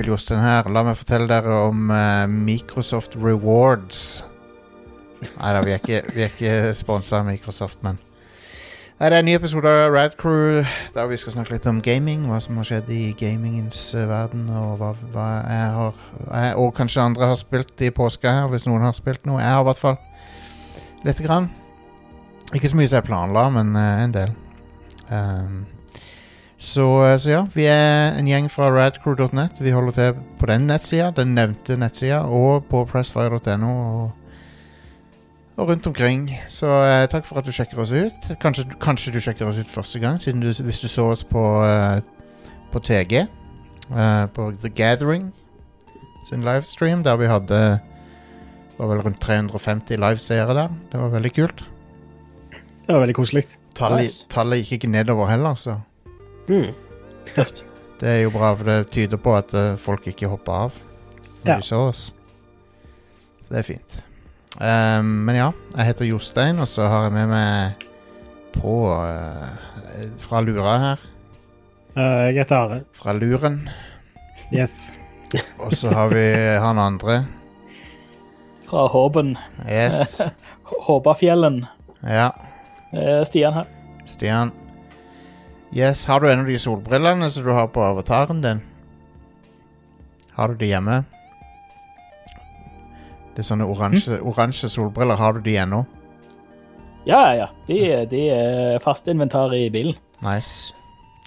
onkel Jostein her. La meg fortelle dere om eh, Microsoft Rewards. Nei da, vi er ikke, ikke sponsa av Microsoft, men Nei, Det er en ny episode av Rad Crew der vi skal snakke litt om gaming. Hva som har skjedd i gamingens eh, verden, og hva, hva jeg har jeg, Og kanskje andre har spilt i påska her, hvis noen har spilt noe. Jeg har i hvert fall lite grann. Ikke så mye som jeg planla, men uh, en del. Um, så, eh, så ja, vi er en gjeng fra radcrew.net. Vi holder til på den nettsida, den nevnte nettsida, og på pressfire.no. Og, og rundt omkring. Så eh, takk for at du sjekker oss ut. Kanskje, kanskje du sjekker oss ut første gang, siden du, hvis du så oss på, eh, på TG. eh, på The Gathering sin livestream, der vi hadde var vel rundt 350 liveseere der. Det var veldig kult. Det var veldig koselig. Tallet, Nice. tallet gikk ikke nedover heller, så Mm. Tøft. det er jo bra, for det tyder på at eh, folk ikke hopper av når Ja. de så oss. Så det er fint. Ehm, men ja, jeg heter Jostein, og så har jeg med meg på eh, fra Lura her. Eh, jeg heter Are. Fra Luren. Yes. Og så har vi han andre. Fra Håben. Yes. Håbafjellen. Ja, Eh, Stian her. Stian. Yes, har du en av de solbrillene som du har på avataren din? Har du de hjemme? Det er sånne oransje, oransje solbriller. Har du de ennå? Ja, ja, ja. De, de er fast inventar i bilen. Nice.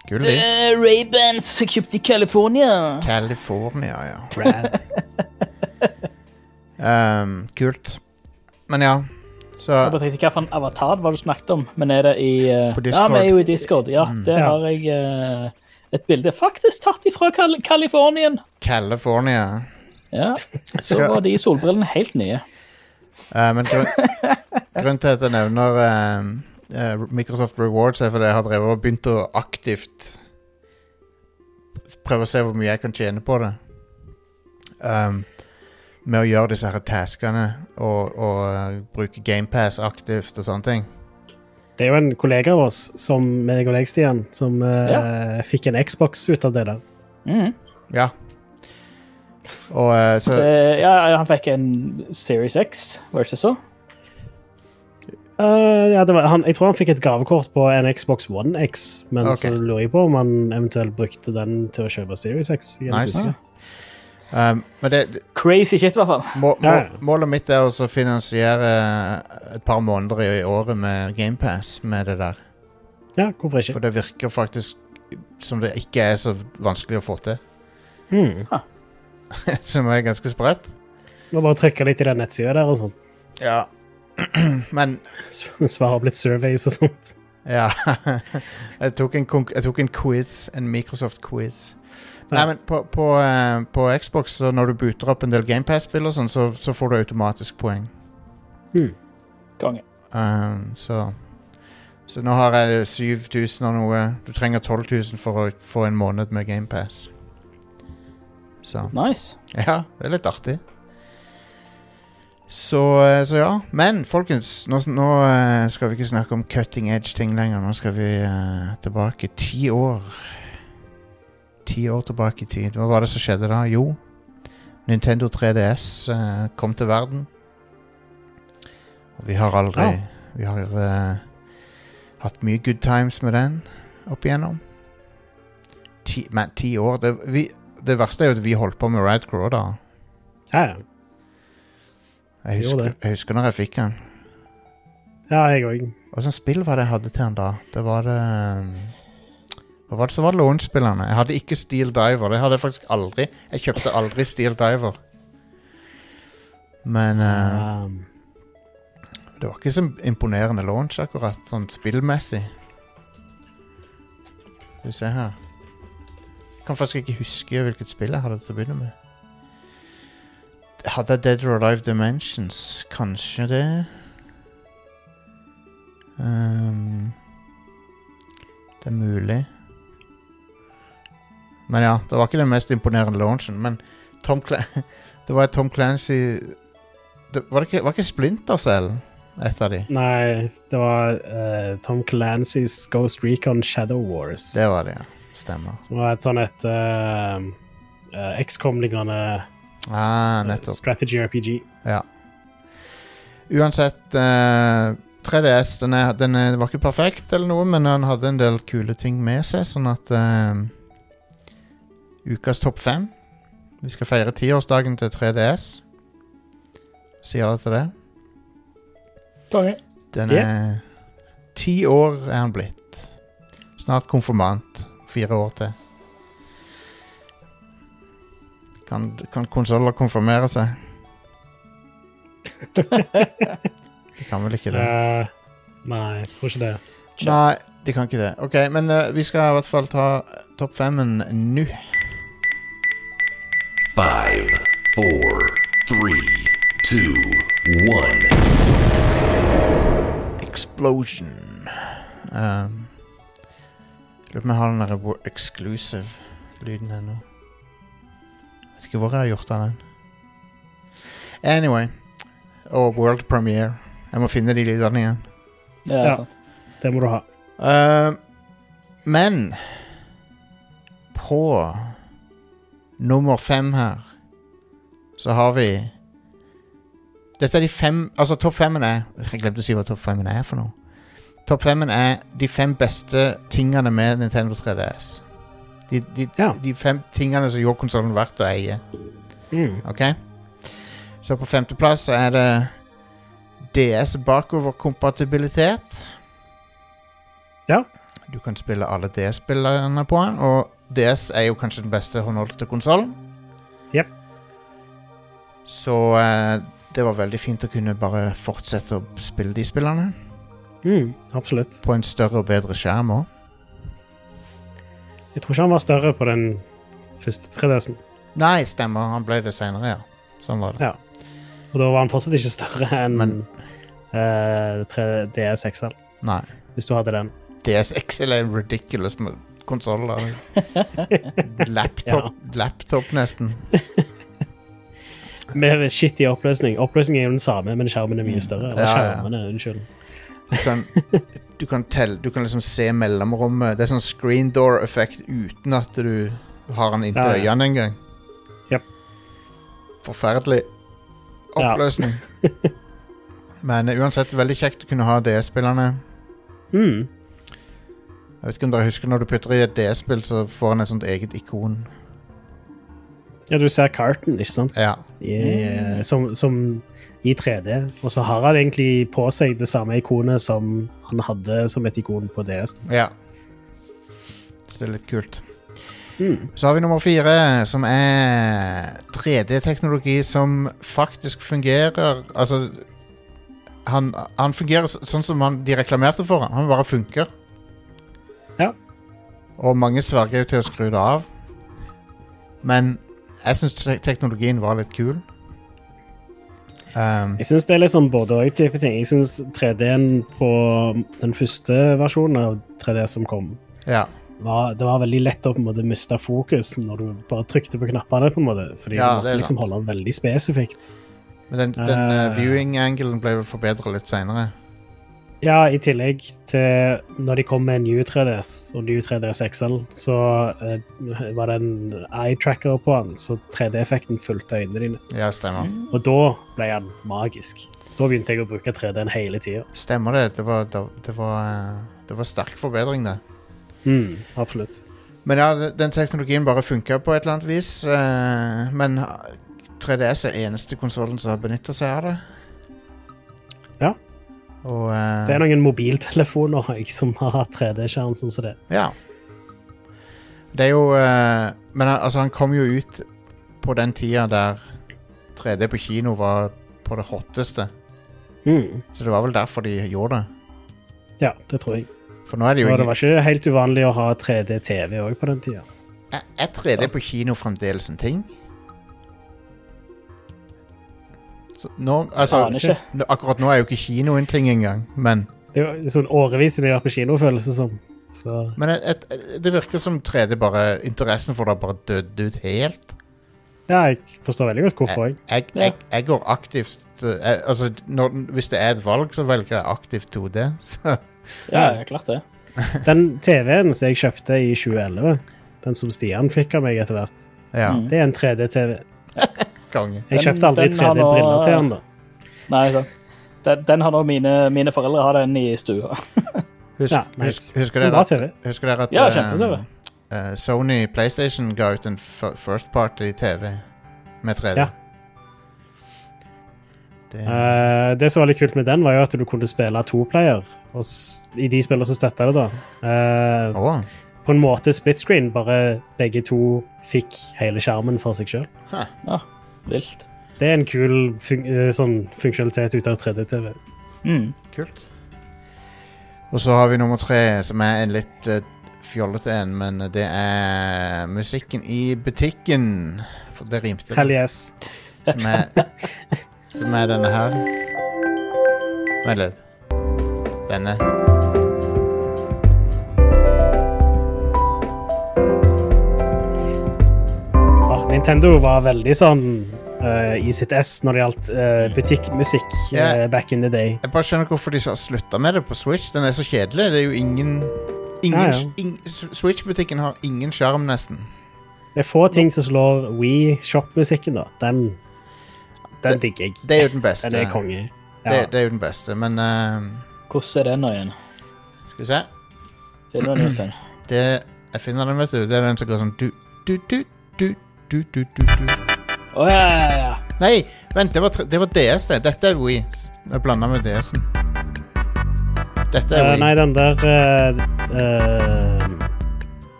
Kul, Det de. er Ray-Bans jeg kjøpte i California. California, ja. Brad. Ehm, kult. Men ja, så Jeg bare tenkte hvilken avatar var det du snakket om, men er det i uh, På Ja, Discord. vi er jo i Discord. Ja, Mm. det Ja. har jeg uh, et bilde faktisk tatt ifra Kal Kalifornien. California. Ja, så var de solbrillene helt nye. Uh, men grunn, grunnen til at jeg nevner eh, eh, Microsoft Rewards, er fordi jeg har drevet og begynt å aktivt prøve å se hvor mye jeg kan tjene på det. Um, med å gjøre disse her taskene og, og eh, bruke GamePass aktivt og sånne ting. Det er jo en kollega av oss, som meg og deg, Stian, som eh, fikk en Xbox ut av det der. Mm. Ja. Og uh, så Det- ja, han fikk en Series X, var det ikke så? Uh, ja, det var, han, jeg tror han fikk et gavekort på en Xbox One X, men okay. så lurer jeg på om han eventuelt brukte den til å kjøpe Series X. Nice. Um, Men det, Crazy shit, i hvert fall. må, må, målet mitt er å finansiere et par måneder i, i året med GamePass med det der. Ja, hvorfor ikke? For det virker faktisk som det ikke er så vanskelig å få til. Mm. som er ganske sprøtt. Må bare trykke litt i den nettsida der og sånn. Ja. Men Svare opp litt surveys og sånt. Ja. jeg, tok jeg tok en quiz. En Microsoft-quiz. Nei, Ja. men på, på, eh, på Xbox, så når du booter opp en del GamePass-spill, og sånn, så, så får du automatisk poeng. Mm. Konge. Um, så Så nå har jeg 7000 og noe. Du trenger 12 000 for å få en måned med GamePass. Så Nice. Ja, det er litt artig. Så, eh, så ja. Men folkens, nå, nå eh, skal vi ikke snakke om cutting edge-ting lenger. Nå skal vi uh, tilbake ti år. Ti år tilbake i tid. Hva var det som skjedde da? Jo, Nintendo 3DS uh, kom til verden. Og vi har aldri Ja. Vi har uh, hatt mye good times med den opp igjennom. Ti, men ti år det, vi, det verste er jo at vi holdt på med Radcrow da. Ja, ja. Jeg husker, jeg husker når jeg fikk den. ja jeg òg. Hva slags spill var det jeg hadde til den da? Det var det um, Hva var det som var launch-spillerne? Jeg hadde ikke Steel Diver. Det hadde jeg faktisk aldri. Jeg kjøpte aldri Steel Diver. Men uh, det var ikke så imponerende launch, akkurat. Sånn spillmessig. Skal vi se her. Jeg kan faktisk ikke huske hvilket spill jeg hadde til å begynne med. Hadde jeg Dead or Alive Dimensions? Kanskje det? Um, det er mulig. Men ja, det var ikke den mest imponerende launchen. Men Tom Cl det var Tom Clancy det, var, ikke, var ikke Splinter selv et av de? nei, det var uh, Tom Clancy's Ghost Recon Shadow Wars. Det var det, ja. Stemmer. Som var et sånn et uh, uh, XCOM-lignende Ah, nettopp. strategy RPG. Ja. Uansett eh, 3DS den, er, den er, var ikke perfekt, eller noe, men han hadde en del kule ting med seg, sånn at eh, Ukas topp fem Vi skal feire tiårsdagen til 3DS. Sier dere til det? Konge. Den er Ti år er han blitt. Snart konfirmant. Fire år til. Kan, kan konsoller konfirmere seg? De kan vel ikke det? Uh, nei, jeg tror ikke det. Nei, de kan ikke det. Ok, men uh, vi skal i hvert fall ta topp femmen nå. Five, four, three, two, one. Explosion. Um, Lurer på om jeg har den der exclusive-lyden ennå. Ikke hvor jeg har gjort av den. Anyway. Og world premiere. Jeg må finne de lydene igjen. Ja, Ja. sant. Det må du ha. Uh, men på nummer fem her så har vi Dette er de fem Altså, topp femmen er Jeg glemte å si hva topp femmen er for noe. Topp femmen er de fem beste tingene med Nintendo 3DS. De, de, Ja. de fem tingene som gjorde konsollen verdt å eie. Mm. Ok? Så på femteplass så er det DS bakoverkompatibilitet. Ja. Du kan spille alle DS-spillerne på den, og DS er jo kanskje den beste håndholdte konsollen. Yep. Så uh, det var veldig fint å kunne bare fortsette å spille de spillene. Mm, absolutt. På en større og bedre skjerm òg. Jeg tror ikke han var større på den første 3DS-en. Nei, stemmer. Han ble det seinere, ja. Sånn var det. Ja. Og da var han fortsatt ikke større enn Men- uh, 3DS XL, Nei. hvis du hadde den. DS XL er en ridiculous konsoll. Laptop, laptop, nesten. Med skittig oppløsning. Oppløsningen er jo den samme, men skjermen er mye større. Og Ja, ja, ja. skjermene, unnskyld. Du kan, du kan telle Du kan liksom se mellomrommet. Det er sånn screen door-effekt uten at du har den inntil Ja, ja. øynene engang. Yep. Forferdelig Ja. oppløsning. Men eh, uansett, veldig kjekt å kunne ha DS-spillerne. Mm. Jeg vet ikke om dere husker Når du putter i et DS-spill, så får han et sånt eget ikon. Ja, du ser karten, ikke sant? Ja, I, som, som i 3D. Og så har han egentlig på seg det samme ikonet som han hadde som et ikon på DS. ja. Så det er litt kult. Mm. Så har vi nummer fire, som er 3D-teknologi som faktisk fungerer Altså Han, han fungerer sånn som han, de reklamerte for. Han Han bare funker. Ja. Og mange sverger jo til å skru det av. Men jeg syns te teknologien var litt kul. Um, Jeg syns det er litt sånn både og type ting. Jeg syns 3D-en på den første versjonen av 3D som kom, ja. var, det var veldig lett å på en måte miste fokus når du bare trykte på knappene. på en måte, Fordi Ja, du det måtte liksom sant. holde den veldig spesifikt. Men den, den uh, viewing-angelen ble vel forbedra litt seinere. Ja, i tillegg til når de kom med New 3DS og New 3DS XL, så uh, var det en eye tracker på den, så 3D-effekten fulgte øynene dine. Ja, stemmer. Og da ble han magisk. Da begynte jeg å bruke 3D-en hele tida. Stemmer det. Det var, det, det var, eh, det var sterk forbedring, det. Mm, absolutt. Men ja, den teknologien bare funka på et eller annet vis. Uh, men 3DS er eneste konsollen som har benytta seg av det. Og uh, Det er noen mobiltelefoner jeg, som har 3D-skjerm sånn som det. Ja. Det er jo uh, Men han- altså, han kom jo ut på den tida der 3D på kino var på det hotteste. Mm. Så det var vel derfor de gjorde det. Ja, det tror jeg. For nå er det jo ingen... det var ikke helt uvanlig å ha 3D-TV òg på den tida. Er, er 3D på kino fremdeles en ting? Nå, altså, Aner ikke. akkurat nå er jo ikke kino en ting engang, men, Det er jo sånn årevis siden jeg har vært på kino, føles det som. Så men et, et, det virker som 3D bare Interessen for det har bare dødd ut helt. ja, jeg forstår veldig godt hvorfor. Jeg. Jeg, jeg, jeg går aktivt eh, jeg, Altså, når, hvis det er et valg, så velger jeg aktivt 2D. Så, Ja, klart det. Den TV-en som jeg kjøpte i 2011, den som Stian fikk av meg etter hvert, Ja. Det er en 3D-TV. konge. Jeg kjøpte aldri 3D-briller til han, da. Nei, sant. Den, den har nå mine, mine foreldre har den i stua. Husk, Ja, husk, husker, dere at, husker dere at Ja, uh, eh, Sony PlayStation ga ut en f First Party TV med 3D? Ja. Det, Uh, det som var litt kult med den, var jo at du kunne spille toplayer. Og s- I de spillene som støtta det, da. Uh, oh. på en måte split screen, bare begge to fikk hele skjermen for seg sjøl. Ja, vilt. Det er en kul fun eh, sånn funksjonalitet ut av 3D-TV. Mm. kult. Og så har vi nummer tre, som er en litt uh, fjollete en, men det er musikken i butikken. For det rimte. Hell yes. Som er, som er denne her. Vent litt. Denne. Nintendo var veldig sånn uh, i sitt ess når det gjaldt uh, butikkmusikk eh, back in the day. Jeg bare skjønner hvorfor de har slutta med det på Switch. Den er så kjedelig. Det er jo ingen Ingen, Ja, ja. ing- Switch-butikken har ingen sjarm, nesten. Det er få ting som slår Wii Shop-musikken, da. Den, den Det- digger jeg. Det er jo den beste. Den er konge. Ja. det er jo den beste, men uh, Hvordan er den nå igjen? Skal vi se. Finner du den ut Det, jeg finner den, vet du. Det er den som går sånn du, du, du, du. Å ja, ja, ja. Nei, vent, det var, tre- det var DS, det. Dette er Wii. Jeg blanda med DS-en. Dette er Eh, Wii. nei, den der eh, eh,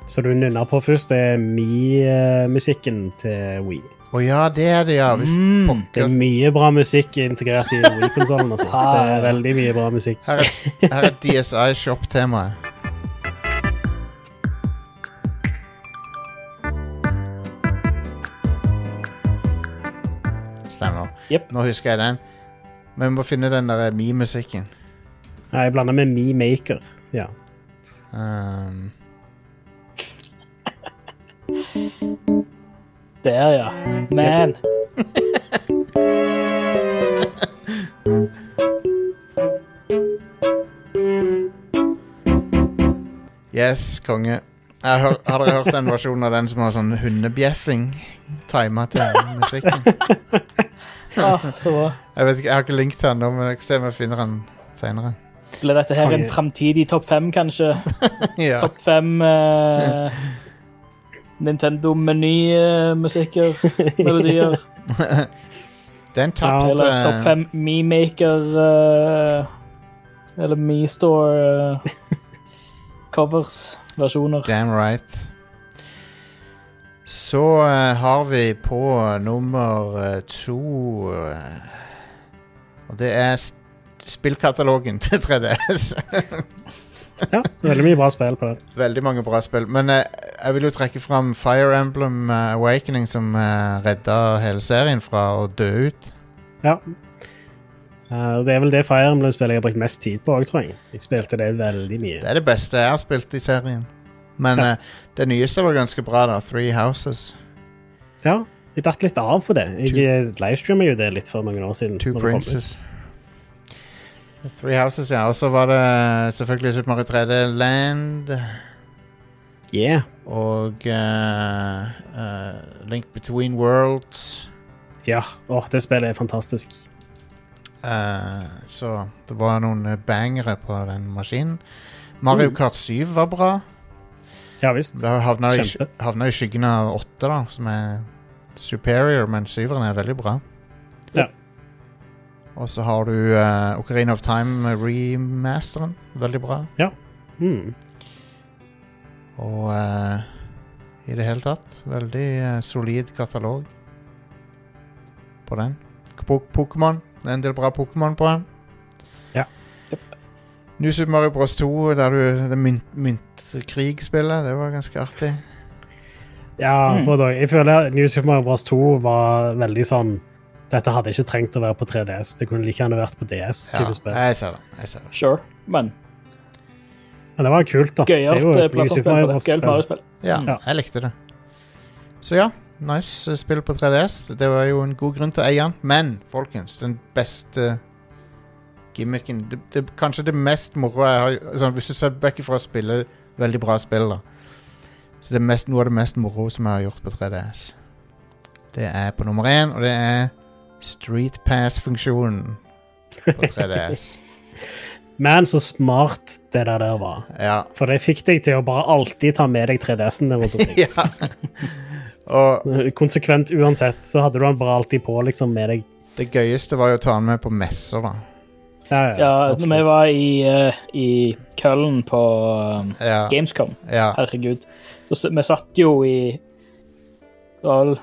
Så du nynner på først, det er Me-musikken til We. Å ja, det er det, ja. Hvis Mm. Det er mye bra musikk integrert i Wii-konsollen. Altså. Ah, Det er veldig mye bra musikk. Her er, her er DSI Shop-temaet. Jep. Nå husker jeg den. Men vi må finne den der Me-musikken. Ja, jeg blander med Me-maker. Ja. Um, Der, ja. Man. yes, konge. Jeg hør, har dere hørt den versjonen av den som har sånn hundebjeffing? Tima til musikken. Ah, så bra. Jeg vet ikke, jeg har ikke link til den nå, men jeg kan se om jeg finner den senere. Blir dette her en framtidig topp fem, kanskje? Ja. Topp fem eh, Nintendo-meny-musikker, melodier. Det er en tapt Eller eh, topp fem Memaker eh, Eller MeStore-covers, versjoner. Damn right. Så uh, har vi på nummer eh, to eh, Og det er sp spillkatalogen til 3DS. ja, veldig mye bra spill på den. Veldig mange bra spill. Men eh, jeg vil jo trekke fram Fire Emblem uh, Awakening, som uh, redda hele serien fra å dø ut. Ja. Uh, det er vel det Fire Emblem-spillet jeg har brukt mest tid på òg, tror jeg. Jeg spilte det veldig mye. Det er det beste jeg har spilt i serien. Men Ja. eh, det nyeste var ganske bra, da. Three Houses. Ja, jeg datt litt av på det. Jeg livestreamer jo det litt for mange år siden. Two. Princes. Three Houses, ja. Og så var det selvfølgelig Super Mario 3D Land Yeah. og uh, uh, Link Between Worlds. Ja, åh, det spillet er fantastisk. Uh, så det var noen eh, bangere på den maskinen. Mario Mm. Kart 7 var bra. Ja visst. Det havna i, Kjempe. havna i skyggen av åtte, da, som er superior, men 7-eren er veldig bra. Ja. Og så har du uh, Ocarina of Time remasteren. Veldig bra. Mm. Og uh, i det hele tatt veldig uh, solid katalog på den. Pokémon. Det er en del bra Pokémon på den. Ja. Yep. New Super Mario Bros. 2, der du det mynt, myntkrig-spillet, det var ganske artig. Ja, Mm. både og. Jeg føler New Super Mario Bros. 2 var veldig sånn Dette hadde ikke trengt å være på 3DS. Det kunne like gjerne vært på DS. Ja, jeg ser det. Jeg ser det. Sure, men Men det var kult, da. Det er gøyalt jo New Super plattformspill. Mario-spill. Ja, Mm. jeg likte det. Så ja, nice eh, spill på 3DS. Det var jo en god grunn til å eie den. Men folkens, den beste gimmicken det, det, Kanskje det mest moro jeg har sånn, Hvis du ser vekk fra å spille veldig bra spill, da. Så det er mest, noe av det mest moro som jeg har gjort på 3DS. Det er på nummer én, og det er Street Pass-funksjonen på 3DS. Men så smart det der, der var. ja. For det fikk deg til å bare alltid ta med deg 3DS-en der rundt omkring. ja. Og Konsekvent uansett, så hadde du den bare alltid på liksom med deg. det gøyeste var jo å ta den med på messer, da. Ja, Ja, når vi var i, uh, i Køllen på um, Ja. Gamescom, ja. herregud. Så, vi satt jo i det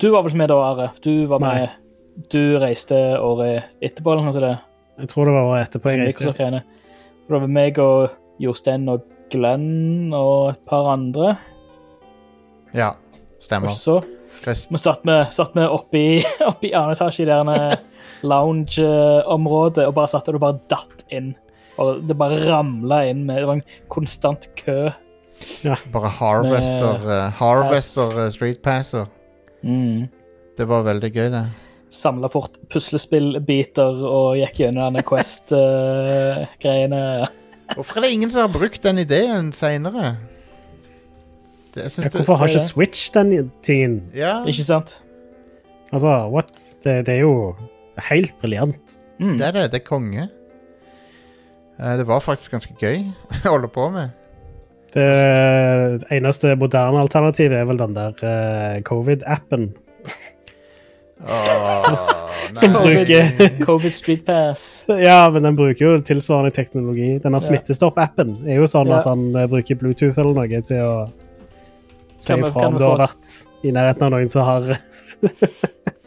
Du var vel med da, Are? Du var Nei. med Du reiste året etterpå, eller noe sånt? Jeg tror det var året etterpå jeg reiste. Det var meg og Jostein og Glenn og et par andre. ja. Stemmer. så Vi satt med, satt med oppi, oppi annen etasje i der lounge-området og bare satt og det bare datt inn. Og det bare ramla inn med Det var en konstant kø. bare Harvester, eh, Harvester eh, Street Passer. Mm. Det var veldig gøy, det. Samla fort puslespillbiter og gikk gjennom denne Quest-greiene. Hvorfor er det ingen som har brukt den ideen seinere? Ja, Hvorfor har ikke. Switch den tingen? Ja, Ikke sant? Altså, what? Det, det er jo helt briljant. Mm. det er det. Det er konge. Eh, Det var faktisk ganske gøy å holde på med. Det eneste moderne alternativet er vel den der uh, covid-appen. Som bruker Covid Street Pass. Ja, men den bruker jo tilsvarende teknologi. Denne Smittestopp-appen er jo sånn Ja. at han eh, bruker Bluetooth eller noe til å si ifra om du har vært i nærheten av noen som har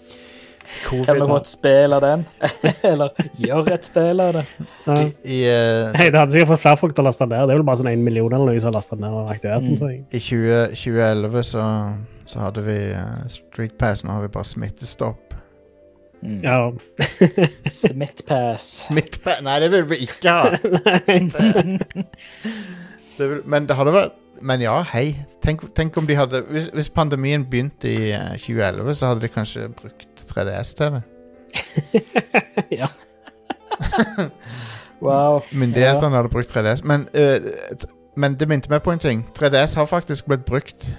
Kan vi få et spill av den? Eller gjøre et spill av det? ja. I, uh, hey, Det hadde sikkert fått flere folk til å laste den ned. Det er vel bare sånn en million eller noe som har lastet den ned og aktivert den, Mm. tror jeg. I 20, 2011 så, så hadde vi uh, Street Pass. Nå har vi bare smittestopp. Mm. Ja. Smittpass. Smittpass Nei, det vil vi ikke ha! det vil, men det hadde vært Men ja, hei. Tenk, tenk om de hadde hvis, hvis pandemien begynte i eh, 2011, så hadde de kanskje brukt 3DS til det. Ja. Wow. Myndighetene hadde brukt 3DS. Men, uh, men det minte meg på en ting. 3DS har faktisk blitt brukt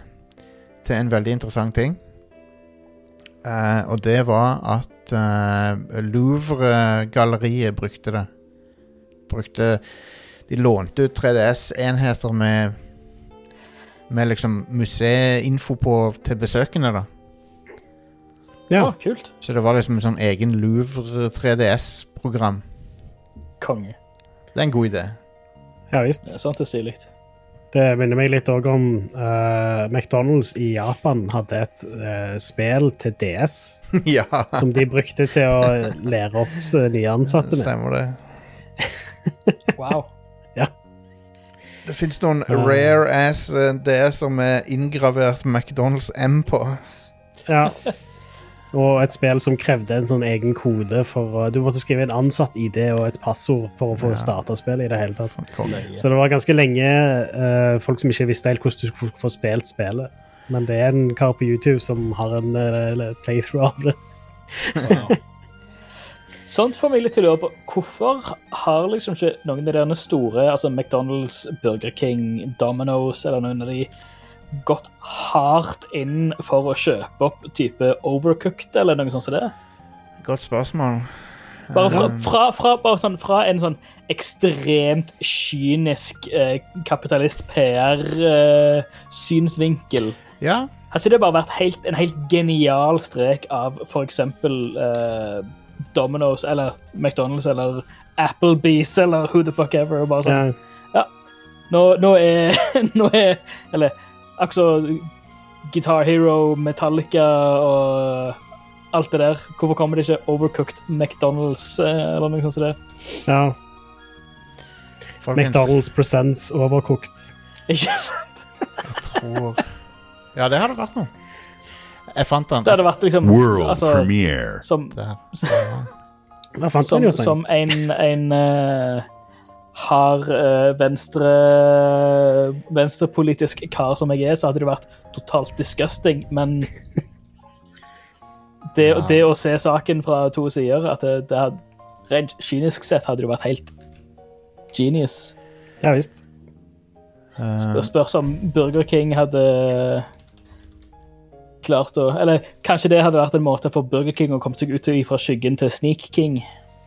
til en veldig interessant ting. Uh, og det var at uh, Louvre-galleriet brukte det. Brukte De lånte ut 3DS-enheter med Med liksom museinfo på til besøkende, da. Ja. Å, kult. Så det var liksom en sånn egen Louvre 3DS-program. Konge. Det er en god idé. ja visst. sant det er stilig. Det minner meg litt òg om eh, McDonald's i Japan hadde et eh, spill til DS ja, som de brukte til å lære opp eh, nye ansatte med. stemmer det. Wow. Ja. Det fins noen Ja. rare ass eh, DS-er med inngravert McDonald's M på. Ja. Og et spill som krevde en sånn egen kode for å Du måtte skrive en ansatt-ID og et passord for å få Ja. starta spillet i det hele tatt. Så det var ganske lenge uh, folk som ikke visste helt hvordan du skulle få spilt spillet. Men det er en kar på YouTube som har en uh, playthrough av det. Wow. Sånt får meg litt til å lure på hvorfor har liksom ikke noen av de store, altså McDonald's, Burger King, Domino's eller noen av de gått hardt inn for å kjøpe opp type overcooked eller noe sånt som det? Godt spørsmål. Bare fra, Um, fra, fra, bare sånn, fra en sånn ekstremt kynisk eh, kapitalist PR-synsvinkel. Ja, Har ikke det bare vært helt, en helt genial strek av f.eks. Eh, Domino's eller McDonald's eller Applebee's eller who the fuck ever? Bare sånn, Ja, nå, nå er Nå er Eller altså Guitar Hero, Metallica og alt det der. Hvorfor kommer det ikke Overcooked McDonald's eh, eller noe sånt som det? ja. folkens. McDonald's Presents Overcooked. Ikke sant? Jeg tror Ja, det hadde vært noe. Jeg fant den. Det hadde vært liksom World altså, premiere. som. Der som, som en, en eh, hard eh, venstre venstrepolitisk kar som jeg er, så hadde det vært totalt disgusting, men det, Ja. det å se saken fra to sider, at det, det hadde, rent kynisk sett hadde det vært helt genius. Ja visst. Eh, Spør, spørs om Burger King hadde klart å Eller kanskje det hadde vært en måte for Burger King å komme seg ut fra skyggen til Sneak King.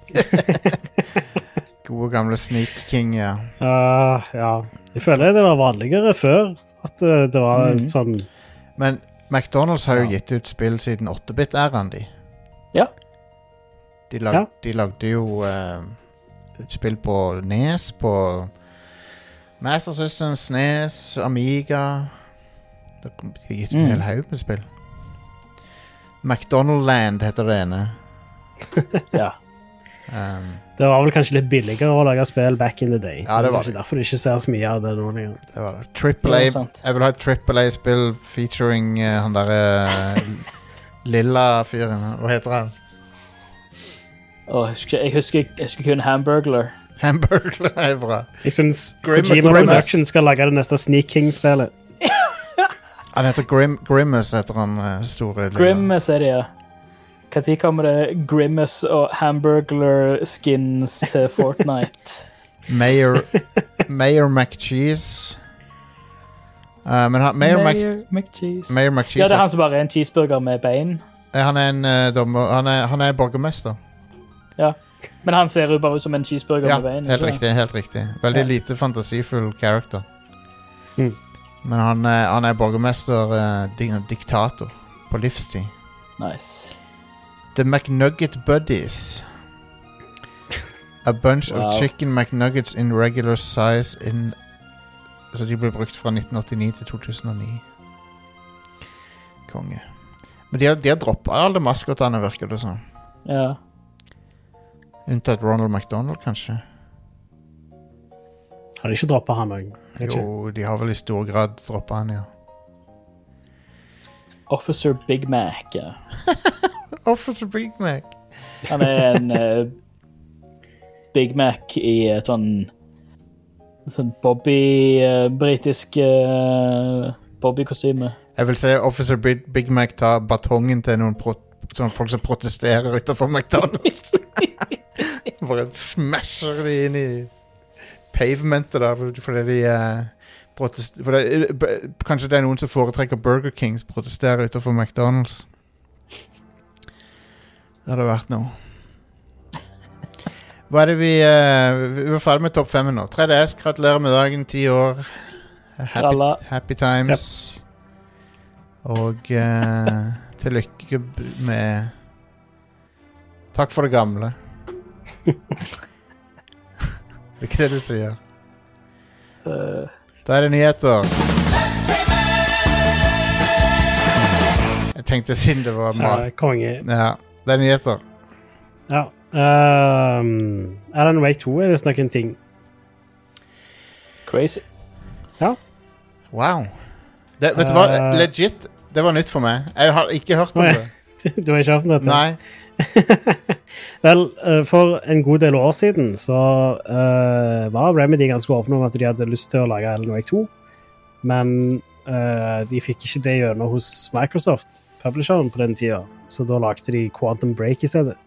Gode gamle Sneak King, ja. Uh, ja. Jeg føler det var vanligere før. At eh, det var Mhm. sånn Men McDonald's har jo Ja. gitt ut spill siden 8-bit-æraen, de. Ja. De, lag, Ja. de lagde jo uh, spill på Nes, på Master Systems, Nes, Amiga Det De har gitt ut en Mm. hel haug med spill. McDonaldland heter det ene. Ja. Um, Det var vel kanskje litt billigere å lage spill back in the day. Ja, det var det. derfor du ikke ser så mye av det nå lenger. det var det. Triple A. Jeg vil ha et Triple A-spill featuring uh, han derre lilla fyren. Hva heter han? Oh, jeg, husker, jeg, husker, jeg husker kun Hamburglar. Hamburglar er bra. Jeg syns Gima Kojima Production skal lage det neste Sneak King-spillet. Han heter Grim, Grimace, heter han eh, store lilla. Grimace er det, ja. Når kommer det Grimace og Hamburglar skins til Fortnite? Mayor, Mayor McCheese. Uh, men han, Mayor, Mac, Mayor McCheese. Ja, det er han som bare er en cheeseburger med bein. eh, Han er en uh, dommer Han er, han er borgermester. Men han ser jo bare ut som en cheeseburger Ja, med bein. helt riktig. helt riktig Veldig Ja. lite fantasifull character. Mm. Men han, han er borgermester, uh, diktator, på livstid. Nice. The McNugget Buddies. A bunch of chicken McNuggets in regular size in Så de ble brukt fra 1989 til 2009. Konge. Men de har, de har droppa alle maskotene, virker det som. Ja. Unntatt Ronald McDonald, kanskje. Har de ikke droppa han òg? Jo, de har vel i stor grad droppa han, ja. Officer Big Mac. Ja. Officer Big Mac. Han er en uh, Big Mac i et sånn sånn Bobby uh, Britisk uh, Bobby-kostyme. Jeg vil se Officer Big, Big Mac ta batongen til noen pro sånne folk som protesterer utenfor McDonald's. Bare smasher de inn i pavementet der fordi de uh, protest for det, b- Kanskje det er noen som foretrekker Burger King som protesterer utenfor McDonald's. Det hadde vært noe. Hva er det vi uh, Vi var ferdig med topp fem nå. 3DS, gratulerer med dagen. Ti år. Happy, happy times. Og uh, til lykke med Takk for det gamle. det er ikke det du sier. Eh, Da er det nyheter. Jeg tenkte siden det var Ja, konge. Ja, det er nyheter. Ja. Um, Alan Wake 2 er visstnok en ting. crazy. Ja. Wow. Det, vet du hva? Eh. Legit. Det var nytt for meg. Jeg har ikke hørt om Nei. det. Du har ikke hørt om dette? Nei. Vel, eh, for en god del år siden så uh, var Remedy ganske åpne om at de hadde lyst til å lage Alan Wake 2, men uh, de fikk ikke det gjennom hos Microsoft, publisheren, på den tida, så da lagde de Quantum Break i stedet.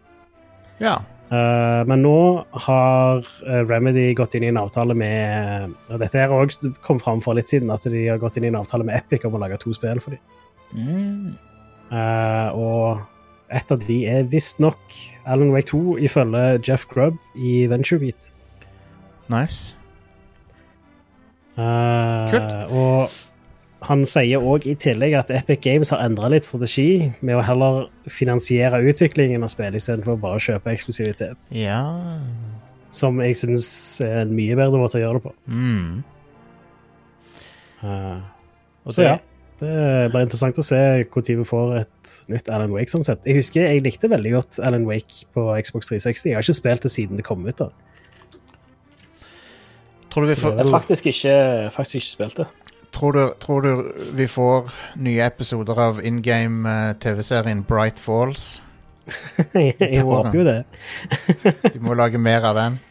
Ja. Uh, men nå har eh, Remedy gått inn i en avtale med og Dette her også kom fram for litt siden, at de har gått inn i en avtale med Epic om å lage to spill for dem. Mm. Uh, og et av de er visstnok Alan Wake 2, ifølge Jeff Grubb i VentureBeat. Nice. Uh, Kult. Og han sier òg i tillegg at Epic Games har endra litt strategi med å heller finansiere utviklingen av spill istedenfor bare å kjøpe eksklusivitet. Ja. Som jeg syns er en mye bedre måte å gjøre det på. Mm. Uh, Og Så ja. Det blir interessant å se når vi får et nytt Alan Wake. sånn sett. Jeg husker jeg likte veldig godt Alan Wake på Xbox 360. Jeg har ikke spilt det siden det kom ut. da. Tror du vi får Jeg har faktisk ikke, faktisk ikke spilt det. Tror du, tror du vi får nye episoder av in game eh, TV-serien Bright Falls? jeg jeg håper jo det. De må lage mer av den.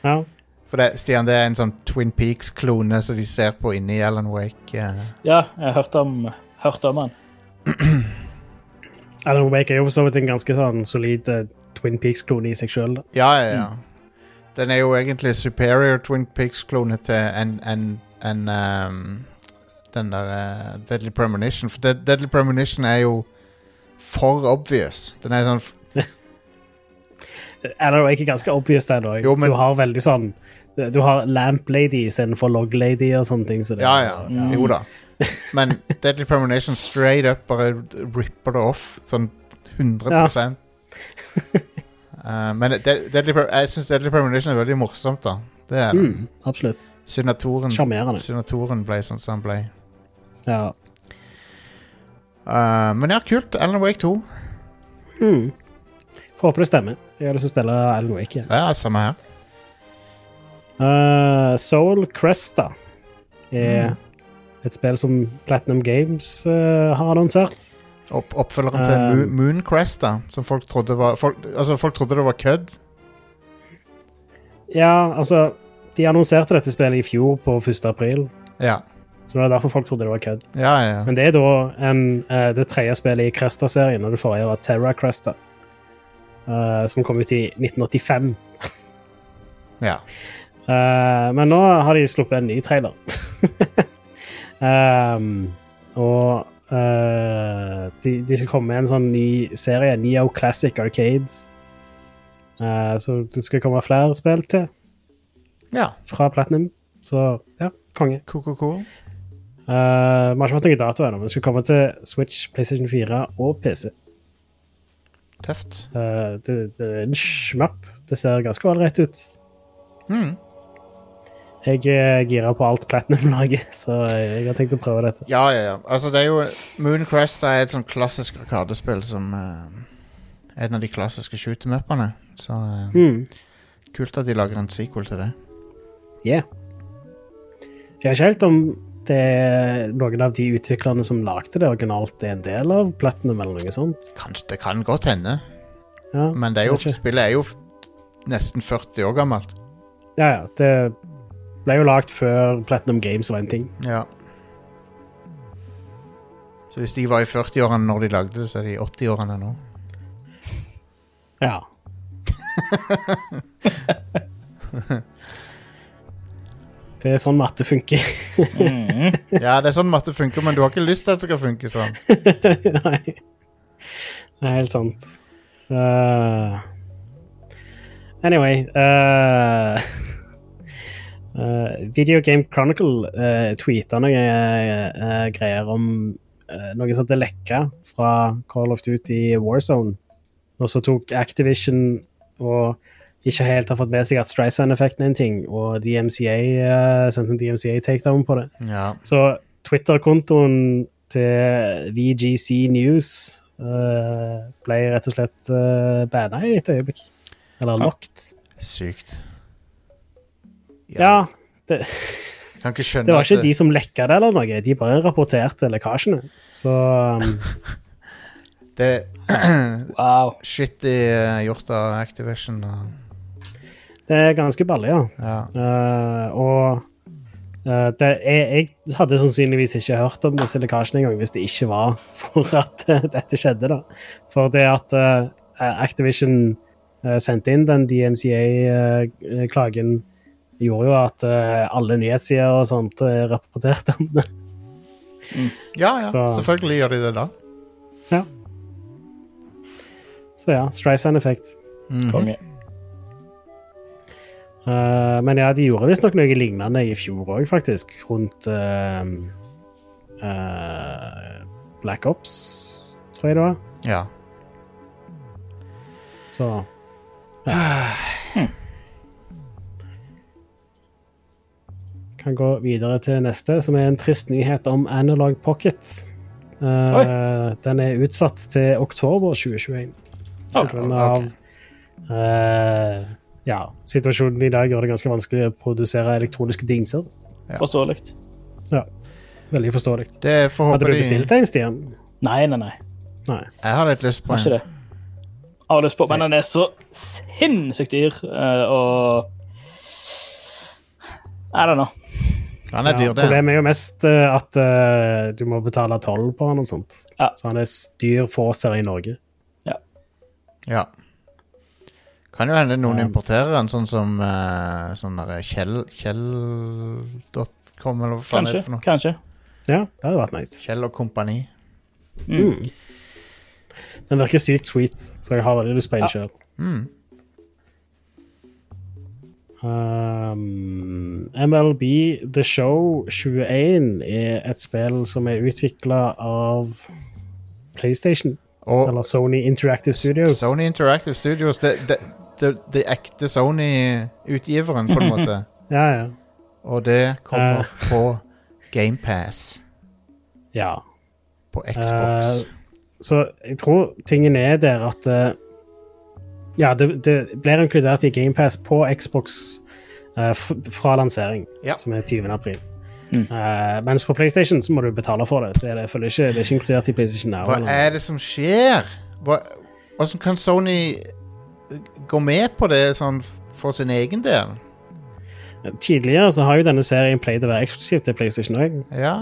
Ja. For det, Stian, det er en sånn Twin Peaks-klone som de ser på inni Alan Wake. Uh. Ja, jeg har hørt om, hørt om den. Alan Wake er jo for så vidt en ganske sånn solid uh, Twin Peaks-klone i seg sjøl. Ja, ja, ja. Den er jo egentlig superior Twin Peaks-klone til en, en, en ehm, den der uh, Deadly Premonition. For Dead- Deadly Premonition er jo for obvious. Den er sånn Er det er ganske obvious den òg? Men- Du har veldig sånn Du har Lamp Lady istedenfor Log Lady og sånne ting. Så det, Ja, ja. ja. Jo da. Men Deadly Premonition straight up bare ripper det off. Sånn 100 Eh, Men De Deadly jeg syns Deadly Premonition er veldig morsomt, da. Det er det. Mm, absolutt. Synatoren, at Toren- Sjarmerende. synd at Toren ble sånn som han ble. Ja. Uh, men ja, kult. Alan Wake 2. Mm. Håper det stemmer. Jeg har lyst til å spille Alan Wake igjen. Ja, samme her. Uh, Soul Cresta er Mm. et spill som Platinum Games uh, har annonsert. Opp oppfølgeren til Um, Moon Cresta. Som folk trodde var folk, Altså, folk trodde det var kødd. Ja, altså De annonserte dette spillet i fjor, på 1. april. Ja. Så det var derfor folk trodde det var kødd. Ja, ja. Men det er da en, uh, det tredje spillet i Cresta-serien, og det forrige var Terra Cresta. uh, som kom ut i 1985. ja. Uh, men nå har de sluppet en ny trailer. um, og uh, de, de skal komme med en sånn ny serie, Neo Classic Arcade. Uh, så det skal komme flere spill til ja. fra Platinum. Så ja, konge. Cool, cool, cool. Eh, vi har ikke fått noen dato ennå, men det skal komme til Switch, PlayStation 4 og PC. Tøft. Uh, det, det er en smapp. Det ser ganske ålreit ut. Mm. Jeg er gira på alt Platinum-laget, så jeg har tenkt å prøve dette. Ja, ja, ja. Altså, det er jo Mooncrest er et sånn klassisk arkadespill som uh, er en av de klassiske shoot-em-upene. Så eh, Mm. kult at de lager en sequel til det. Yeah. Jeg har ikke helt om det er noen av de utviklerne som lagde det originalt, er en del av Platinum eller noe sånt. Kanskje, det kan godt hende, Ja, men det er jo, spillet er jo nesten 40 år gammelt. ja, ja. Det ble jo lagd før Platinum Games var en ting. Ja. Så hvis de var i 40-årene når de lagde det, så er de i 80-årene nå. Ja. Det er sånn matte funker. Mhm. Ja, det er sånn matte funker, men du har ikke lyst til at det skal funke sånn. Nei. Det er helt sant. Uh, anyway uh, Video Game Chronicle uh, tweeta noen greier om uh, noe som hadde lekka fra Call of Duty Warzone. Og så tok Activision og ikke helt har fått med seg at Streisand-effekten er en ting, og DMCA uh, sendte en DMCA-takedown på det. Ja. Så Twitter-kontoen til VGC News uh, ble rett og slett uh, banna i et øyeblikk. Eller locked. Sykt. Ja, det, Kan ikke det var ikke ikke de som lekka det eller noe, de bare rapporterte lekkasjene. Så um, det Wow. Shitty gjort av Activision. Det er ganske balle, ja. ja. Uh, og uh, det, jeg, jeg hadde sannsynligvis ikke hørt om disse lekkasjene engang hvis det ikke var for at uh, dette skjedde. da. For det at Activision eh, sendte inn den DMCA-klagen, gjorde jo at alle nyhetssider og sånt rapporterte om det. ja, ja. Så- Selvfølgelig gjør de det da. Ja. Så ja, Streisand-effekt. -hmm. Konge. Eh, men ja, de gjorde visstnok noe lignende i fjor òg, faktisk. Rundt uh, uh, Black Ops, tror jeg det var. Ja. Så Kan gå videre til neste, som er en trist nyhet om Analog Pocket. Den er utsatt til oktober 2021. På grunn av ja, situasjonen i dag gjør det ganske vanskelig å produsere elektroniske dingser. Forståelig. Veldig forståelig. Det Hadde du bestilt en, Stian? Nei, nei, nei. Nei. Jeg har litt lyst på ikke en. Jeg Har lyst på, men den er så sinnssykt dyr, eh, og I don't know. Han er dyr, Ja, det. problemet er jo mest eh, at uh, du må betale toll på han og sånt. Ja. Så han er dyr for oss her i Norge. Ja. Ja. Kan jo hende noen Um, importerer den, sånn som uh, sånn derre Kjell Kjell.com, eller hva faen det Kanskje. er for noe. Kanskje. Ja, det hadde vært nice. Kjell og kompani. Mm. Den virker sykt sweet, så jeg har veldig lyst på en sjøl. Mm. Um, MLB The Show 21 er et spill som er utvikla av PlayStation, Og eller Sony Interactive Studios. Sony Interactive Studios, det, det, det, det ekte Sony-utgiveren, på en måte. Ja, ja. Og det kommer uh, på GamePass ja. på Xbox. Uh, så jeg tror tingen er der at uh, Ja, det, det blir inkludert i GamePass på Xbox fra lansering, Ja. som er 20. april. Mm. Uh, mens på PlayStation så må du betale for det. Det er, det, ikke, det er ikke inkludert i PlayStation Now. Hva er det som skjer? Hva, hvordan kan Sony gå med på det sånn for sin egen del? Tidligere så har jo denne serien pleid å være eksklusiv til PlayStation òg, Ja.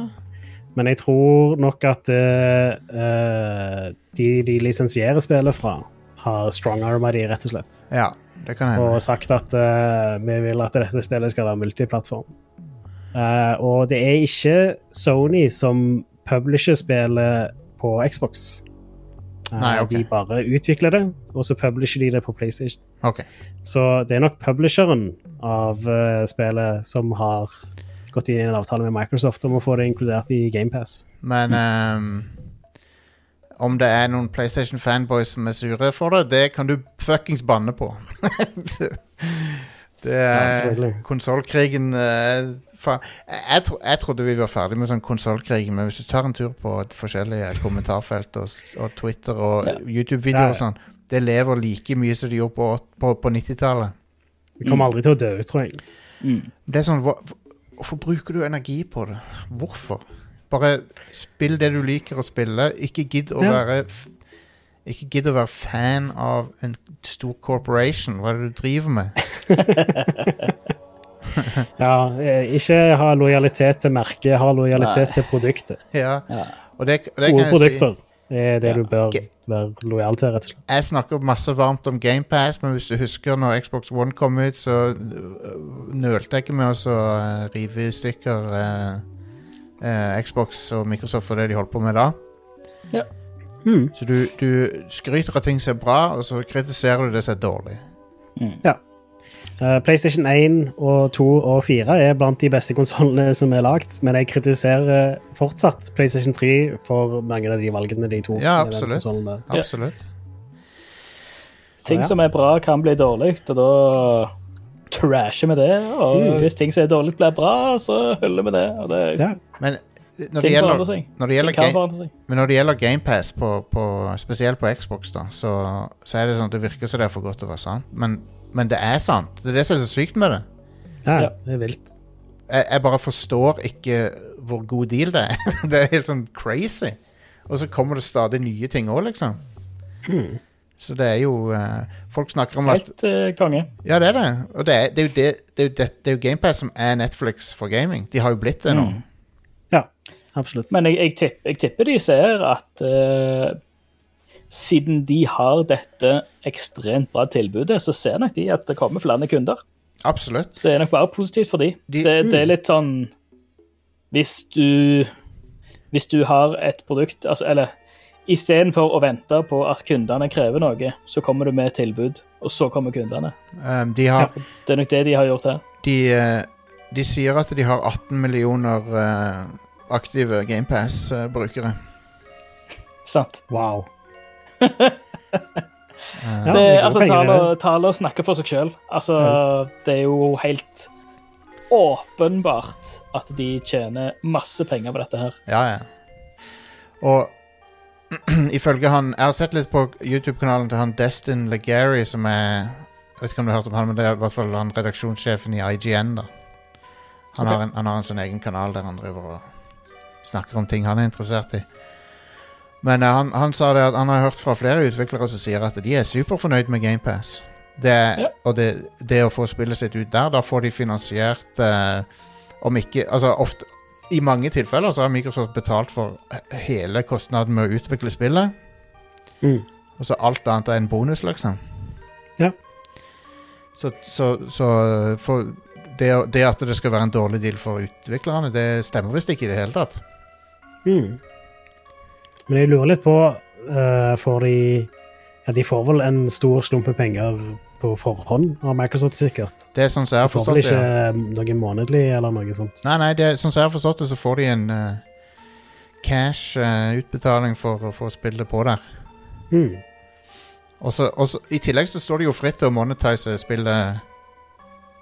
men jeg tror nok at eh, de de lisensierer spillet fra, har strong-arma de, rett og slett. ja, det kan hende. og sagt at uh, vi vil at dette spillet skal være multiplattform. Uh, og det er ikke Sony som publisher spillet på Xbox. Nei, okay. De bare utvikler det, og så publisher de det på PlayStation. Okay. Så det er nok publisheren av uh, spillet som har gått inn i en avtale med Microsoft om å få det inkludert i GamePass. Men um, om det er noen PlayStation-fanboys som er sure for det, det kan du fuckings banne på. det er ja, Konsollkrigen eh, faen. jeg, tro, jeg trodde vi var ferdig med sånn konsollkrig, men hvis du tar en tur på et forskjellige kommentarfelt og, og Twitter og Ja. YouTube-videoer og sånn, det lever like mye som det gjorde på, på, på 90-tallet. Vi kommer aldri til å dø ut, tror jeg. Mm. Det er sånn, hva, Hvorfor bruker du energi på det? Hvorfor? Bare spill det du liker å spille. Ikke gidd å Ja. være Ikke gidd å være fan av en stor corporation. Hva er det du driver med? Ja, eh, ikke ha lojalitet til merket, ha lojalitet Nei. til produktet. Ja, Ja. og det, og det Gode kan jeg si. produkter er det Ja. du bør være lojal til, rett og slett. Jeg snakker masse varmt om GamePass, men hvis du husker når Xbox One kom ut, så øh, nølte jeg ikke med å øh, rive i stykker eh, Xbox og Microsoft for det de holdt på med da. Hmm. Så du, du skryter av ting som er bra, og så kritiserer du det som er dårlig. Eh, PlayStation 1 og 2 og 4 er blant de beste konsollene som er lagd, men jeg kritiserer fortsatt PlayStation 3 for mange av de valgene de tok. Ja, absolutt. Ja. Så, Ting ja. som er bra, kan bli dårlig, og da trasher vi det. Og Mm. hvis ting som er dårlig, blir bra, så hyller vi det. Og det Ja. Men når det gjelder, når det gjelder, Ting kan ga forandre seg. men når det gjelder GamePass, på, på, spesielt på Xbox, da, så, så er det sånn at det virker som det er for godt til å være sant. Men, men det er sant. Det er det som er så sykt med det. ja, Ja. det er vilt. Jeg, jeg bare forstår ikke hvor god deal det er. det er helt sånn crazy. Og så kommer det stadig nye ting òg, liksom. Hmm. Så det er jo uh, Folk snakker om at Helt uh, konge. Ja, det er det. Og det er, det er jo, det, det er jo, det, det er jo GamePass som er Netflix for gaming. De har jo blitt det nå. Mm. Ja, absolutt. Men jeg, jeg, tipper, jeg tipper de ser at eh, siden de har dette ekstremt bra tilbudet, så ser nok de at det kommer flere kunder. Absolutt. Så det er nok bare positivt for de. De- det, det er litt sånn Hvis du Hvis du har et produkt altså, Eller istedenfor å vente på at kundene krever noe, så kommer du med et tilbud, og så kommer kundene. Um, de, har, Det er nok det de har gjort her. de, eh, de sier at de har 18 millioner eh, aktive GamePass-brukere. Sant? Wow. Ja, det, altså, taler, taler tale snakker for seg sjøl. Altså, det er jo helt åpenbart at de tjener masse penger på dette her. Ja, ja. Og ifølge han Jeg har sett litt på YouTube-kanalen til han Destin Legary, som er Jeg vet ikke om du har hørt om han, men det er i hvert fall han redaksjonssjefen i IGN. da Han, okay. har, en, han har en sånn egen kanal der han driver og snakker om ting han er interessert i. Men uh, han, han sa det at han har hørt fra flere utviklere som sier at de er superfornøyd med GamePass. Det, Ja. Og det, det å få spillet sitt ut der, da får de finansiert uh, Om ikke Altså ofte i mange tilfeller så har Microsoft betalt for hele kostnaden med å utvikle spillet. Mm. Og så alt annet er en bonus, liksom. Ja. Så, så, så for det, det at det skal være en dårlig deal for utviklerne, det stemmer visst ikke i det hele tatt. Mm. Men jeg lurer litt på uh, Får de Ja, de får vel en stor slump med penger på forhånd av Microsoft, sikkert. Det er sånn som jeg har De får vel forstått det. ikke Ja. noe månedlig eller noe sånt. Nei, nei, det, er- sånn som jeg har forstått det, så får de en uh, cash-utbetaling for å få spillet på der. Mm. Og også, I tillegg så står det jo fritt til å monetize spillet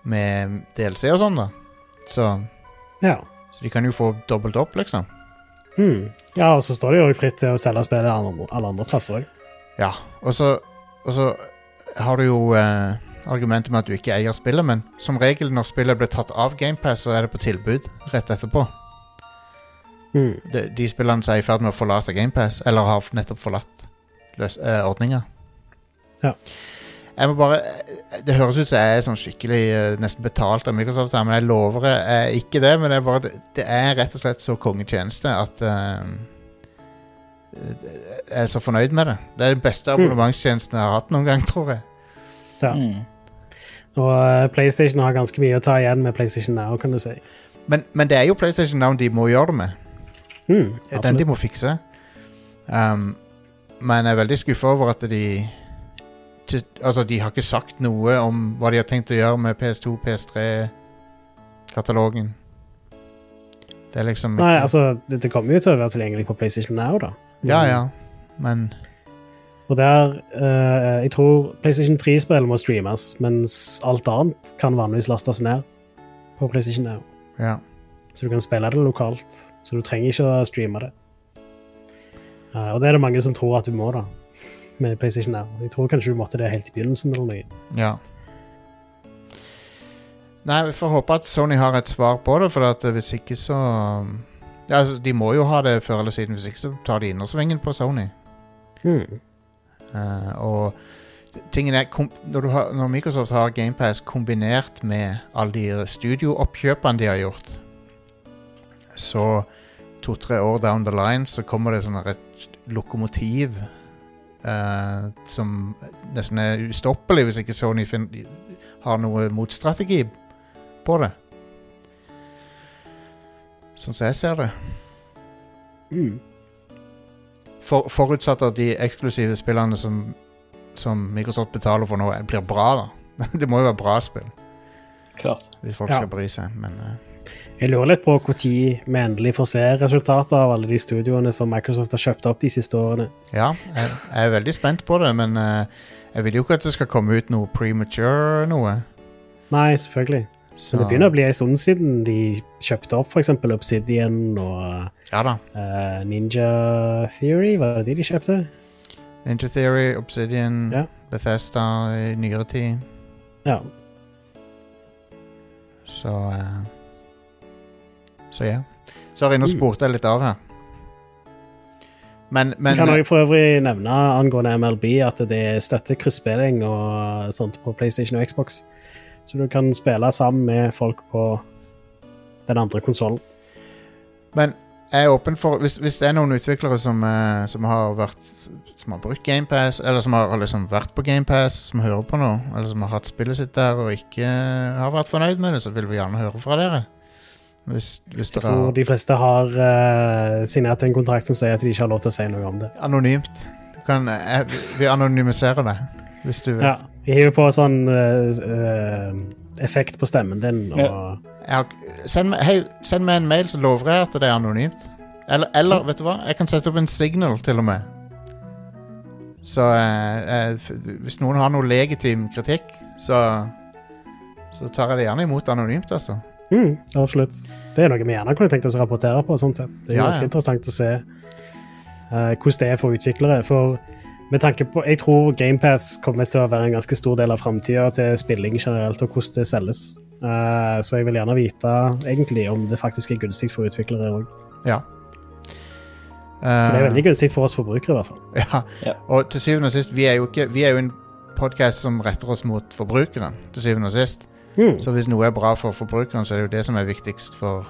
med DLC og sånn, da. Så, Ja. så de kan jo få dobbelt opp, liksom. Mm. ja, og så står det jo fritt til å selge spillet alle, alle andre plasser òg. Ja. Og så, og så har du jo eh, argumentet med at du ikke eier spillet, men som regel når spillet blir tatt av GamePass, så er det på tilbud rett etterpå. Mm. De, de spillene som er i ferd med å forlate GamePass, eller har nettopp forlatt løs, eh, ordninga. Ja. Jeg må bare Det høres ut som jeg er sånn skikkelig eh, nesten betalt av Microsoft, men jeg lover jeg er ikke det. Men det er, bare, det, er rett og slett så kongetjeneste at uh, jeg er så fornøyd med det. Det er den beste abonnementstjenesten jeg har hatt noen gang, tror jeg. Ja. Mm. Og eh, PlayStation har ganske mye å ta igjen med PlayStation Now, kan du si. Men, men det er jo PlayStation Now de må gjøre det med. Mm, Det den de må fikse. Um, men jeg er veldig skuffa over at de til, Altså, de har ikke sagt noe om hva de har tenkt å gjøre med PS2, PS3-katalogen. Det er liksom Nei, altså, det, det kommer jo til å være tilgjengelig på PlayStation Now, da. Ja, ja, men Og der uh, Jeg tror PlayStation 3-spill må streames, mens alt annet kan vanligvis lastes ned på PlayStation Now. Ja. Så du kan spille det lokalt. Så du trenger ikke å streame det. Uh, og det er det mange som tror at du må, da, med PlayStation Now. Jeg tror kanskje du måtte det helt i begynnelsen eller noe. ja. Nei, vi får håpe at Sony har et svar på det, for at hvis ikke så ja, altså, De må jo ha det før eller siden, hvis ikke så tar de innersvingen på Sony. Hmm. Uh, og tingen er når, du har, når Microsoft har GamePass kombinert med alle de studiooppkjøpene de har gjort, så to-tre år down the line så kommer det sånn et lokomotiv eh, som nesten er ustoppelig hvis ikke Sony fin har noe motstrategi på det. Sånn som jeg ser det. Mm. For, forutsatt at de eksklusive spillene som, som Microsoft betaler for nå, blir bra, da. Det må jo være bra spill, Klart. hvis folk Ja. skal bry seg. Men eh, Jeg lurer litt på når vi endelig får se resultatet av alle de studioene som Microsoft har kjøpt opp de siste årene. ja, jeg, jeg er veldig spent på det. Men uh, jeg vil jo ikke at det skal komme ut noe premature noe. Nei, selvfølgelig. Så Men det begynner å bli en stund siden de kjøpte opp f.eks. Obsidian og Ja eh, Ninja Theory. Var det de de kjøpte? Ninja Theory, Obsidian, Ja. Bethesda i nyere tid. Ja. Så eh, Så ja. Sorry, nå Mm. spurte jeg litt av her. Men, men kan også for øvrig nevne angående MLB at det støtter krysspilling og sånt på PlayStation og Xbox. Så du kan spille sammen med folk på den andre konsollen. Men jeg er åpen for Hvis, hvis det er noen utviklere som, eh, som har vært Som har brukt GamePass, eller som har liksom vært på GamePass, som hører på nå, eller som har hatt spillet sitt der og ikke har vært fornøyd med det, så vil vi gjerne høre fra dere. Hvis, hvis Jeg tror har de fleste har uh, signert en kontrakt som sier at de ikke har lov til å si noe om det. Anonymt. Du kan, eh, vi anonymiserer det, hvis du vil. Ja, Vi hiver på sånn eh, eh, effekt på stemmen din og Ja. Har, send, hei, send meg en mail, så lover jeg at det er anonymt. Eller, eller vet du hva? Jeg kan sette opp en signal, til og med. Så eh, f- hvis noen har noe legitim kritikk, så Så tar jeg det gjerne imot anonymt, altså. Mm, Absolutt. Det er noe vi gjerne kunne tenkt oss å rapportere på. sånn sett. Det er Ja, ganske ja. interessant å se uh, hvordan det er for utviklere. For med tanke på, Jeg tror GamePass kommer til å være en ganske stor del av framtida til spilling generelt, og hvordan det selges. Uh, så jeg vil gjerne vite egentlig om det faktisk er gunstig for utviklere òg. Ja. For det er Eh, veldig gunstig for oss forbrukere, i hvert fall. Ja. Ja. Og til syvende og sist, vi er jo, ikke, vi er jo en podkast som retter oss mot forbrukeren. Til syvende og sist. Mm. Så hvis noe er bra for forbrukeren, så er det jo det som er viktigst for,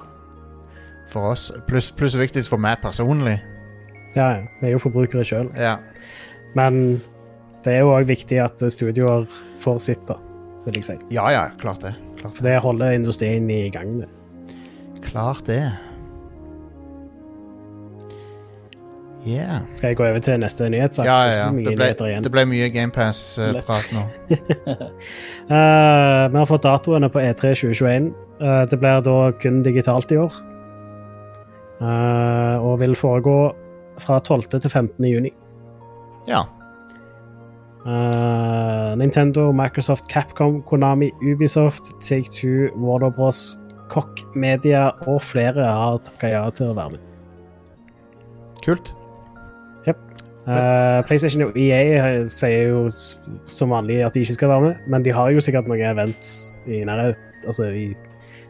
for oss. Pluss plus viktigst for meg personlig. Ja. Vi er jo forbrukere sjøl. Ja. Men det er jo òg viktig at studioer får sitt, da, vil jeg si. ja ja, klart det. Klart For det holder industrien i gang. det. Klart det. Yeah. Skal jeg gå over til neste nyhetssak? Ja, ja, ja. Det ble, det ble mye GamePass-prat nå. uh, vi har fått datoene på E E3 2021. Uh, det blir da kun digitalt i år. Uh, og vil foregå fra 12. til 15. juni. Ja. Eh, Nintendo, Microsoft, Capcom, Konami, Ubisoft, Take-Two, Warner Bros, Koch Media og flere har takka ja til å være med. Kult. Eh, PlayStation og EA sier jo som vanlig at de ikke skal være med, men de har jo sikkert noen event i nærhet, altså i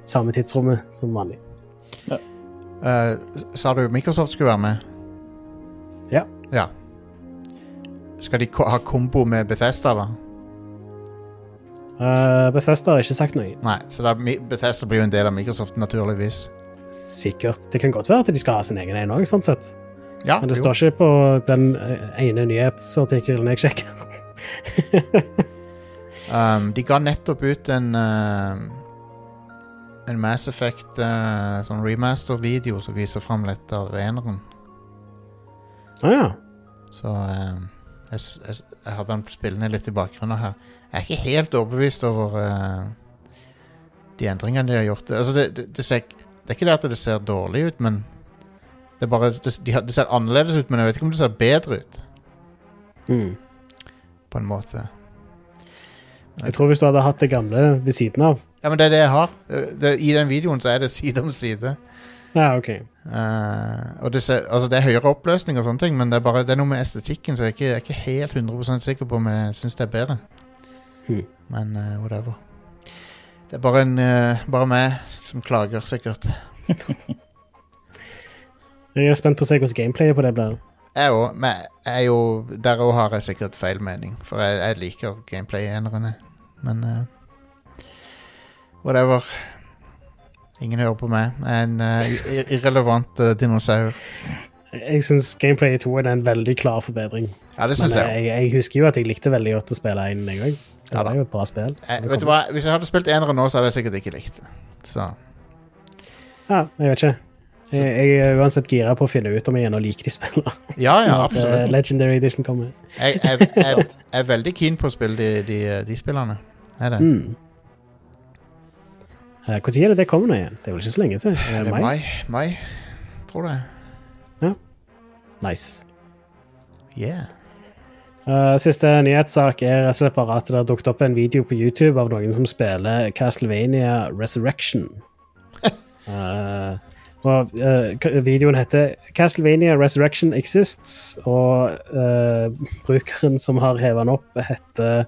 samme tidsrommet som vanlig. Eh, sa du Microsoft skulle være med? Ja. Ja. Skal de ha kombo med Bethesda, da? Uh, Bethesda har ikke sagt noe. Nei, så da, Bethesda blir jo en del av Microsoft, naturligvis. Sikkert. Det kan godt være at de skal ha sin egen en òg, sånn sett. Ja, Men det jo. står ikke på den eh, ene nyhetsartikkelen jeg sjekker. Um, de ga nettopp ut en uh, En Mass Effect uh, sånn remaster-video som viser fram litt av eneren. Å ja. Så um, jeg, jeg, jeg hadde den spillende litt i bakgrunnen her. Jeg er ikke helt overbevist over uh, de endringene de har gjort. Altså, det, det, det, ser, det er ikke det at det ser dårlig ut, men det, er bare, det, de, det ser annerledes ut, men jeg vet ikke om det ser bedre ut, Mm. på en måte. Jeg tror hvis du hadde hatt det gamle ved siden av Ja, men det er det jeg har. Uh, Det, I den videoen så er det side om side. Ja, OK. Uh, og det, ser, altså det er høyere oppløsning og sånne ting, men det er, bare, det er noe med estetikken, så jeg er ikke, jeg er ikke helt 100% sikker på om jeg syns det er bedre. Hmm. Men uh, whatever. Det er bare, en, uh, bare meg som klager, sikkert. Jeg er spent på å se hvordan gameplayet på det blir. Jeg òg, men jeg jo Der òg har jeg sikkert feil mening, for jeg, jeg liker gameplay-enerne. Men uh, whatever. Ingen hører på meg. Jeg er en uh, ir- irrelevant uh, dinosaur. Jeg syns gameplay i 2 er en veldig klar forbedring. Ja, det Men syns jeg. jeg, jeg husker jo at jeg likte veldig godt å spille en, jeg òg. Det Ja var jo et bra spill. Jeg, vet du hva? Hvis jeg hadde spilt enere nå, så hadde jeg sikkert ikke likt det. Så Ja, jeg vet ikke. Jeg, jeg er uansett gira på å finne ut om jeg ennå liker de spillene. Ja, ja, eh, absolutt. Legendary Edition kommer. Jeg, jeg, jeg, jeg er veldig keen på å spille de, de, de spillene. Er det? Mm. Eh, Når er det det kommer nå igjen? Det er vel ikke så lenge til? Er Er det det mai? mai? Mai? Tror det. Nice. Yeah. Uh, siste nyhetssak er rett og slett bare at det har dukket opp en video på YouTube av noen som spiller Castlevania Resurrection. Eh, og uh, Videoen heter Castlevania Resurrection Exists, og uh, brukeren som har hevet den opp, heter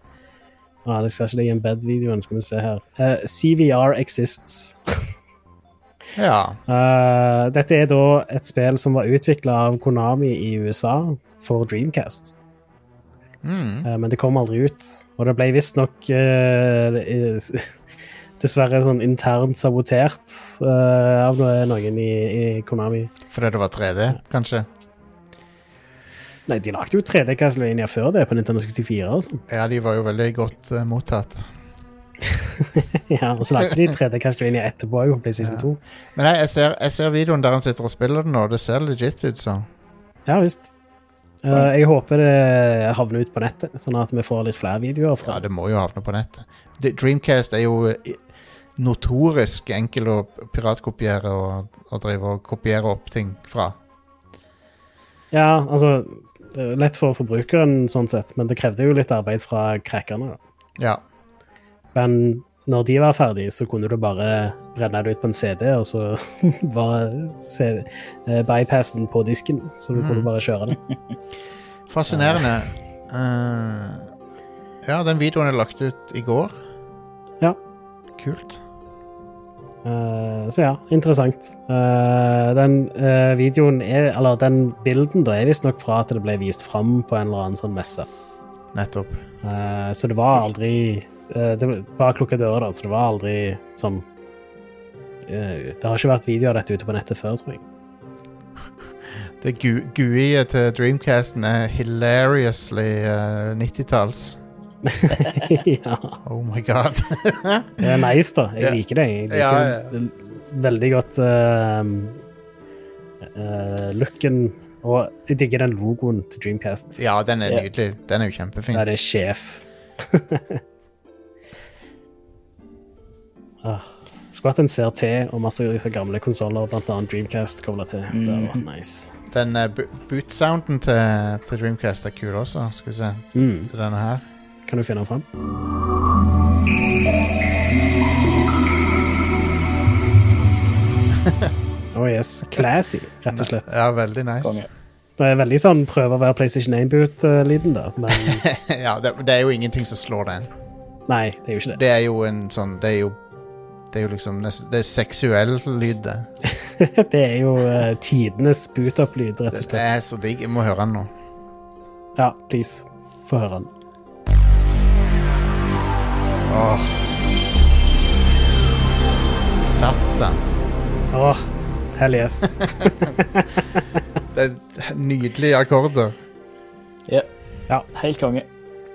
ah, Det ser ikke det i embed-videoen, skal vi se her. Uh, CVR Exists. Ja. Eh, dette er da et spill som var utvikla av Konami i USA for Dreamcast. Mm. Eh, men det kom aldri ut. Og det ble visstnok uh, dessverre sånn internt sabotert uh, av noen i, i Konami. Fordi det var 3D, kanskje? Nei, de lagde jo 3D Castlevania før det, på Nintendo 64 og sånn. Ja, de var jo veldig godt uh, mottatt. ja, og så lagde de 3D Castlevania etterpå på PlayStation 2. Men jeg, jeg, ser, jeg ser videoen der han sitter og spiller den nå. Det ser legit ut, så. Ja visst. Uh, jeg håper det havner ut på nettet, sånn at vi får litt flere videoer fra Ja, det må jo havne på nettet. Dreamcast er jo notorisk enkel å piratkopiere og, og drive og kopiere opp ting fra. Ja, altså Lett for forbrukeren, sånn sett, men det krevde jo litt arbeid fra crackerne. Ja. Men når de var ferdige, så kunne du bare brenne det ut på en CD, og så se, eh, bypassen på disken, så du Mm. kunne bare kjøre det. Fascinerende. Uh, ja, den videoen er lagt ut i går. Ja. Kult. Eh, så ja, interessant. Eh, den eh, videoen er, eller den bilden da, er visstnok fra at det ble vist fram på en eller annen sånn messe. Nettopp. Så det var aldri Det var klukka dører, da, så det var aldri som Det har ikke vært video av dette ute på nettet før, tror jeg. Det gu GUI-et til Dreamcasten er hilariously eh, 90-talls. ja. Oh my god. Det er nice, da. Jeg liker det. Jeg liker Ja, ja. veldig godt uh, looken Og jeg digger den logoen til Dreamcast. Ja, den er nydelig. Den er jo kjempefin. Der er det sjef. ah, skulle hatt en CRT og masse disse gamle konsoller, annet Dreamcast, kobla til. Det hadde vært nice. Den uh, boot-sounden til, til Dreamcast er kul også. Skal vi se. Mm. Det er Denne her. Kan du finne den fram? Oh yes. Classy, rett og slett. Ja, veldig nice. Det er veldig sånn prøve å være PlayStation 1-boot-lyden, da. Men ja, det, det er jo ingenting som slår den. nei, det er jo ikke det. Det er jo en sånn Det er jo Det er jo liksom Det er seksuell lyd, det. Det er jo uh, tidenes boot-up-lyd, rett og slett. Det det er så digg. Jeg må høre den nå. Ja, please. Få høre den. Åh. Satan. Åh, hell yes. Det er nydelige akkorder. Ja. Ja. Helt konge.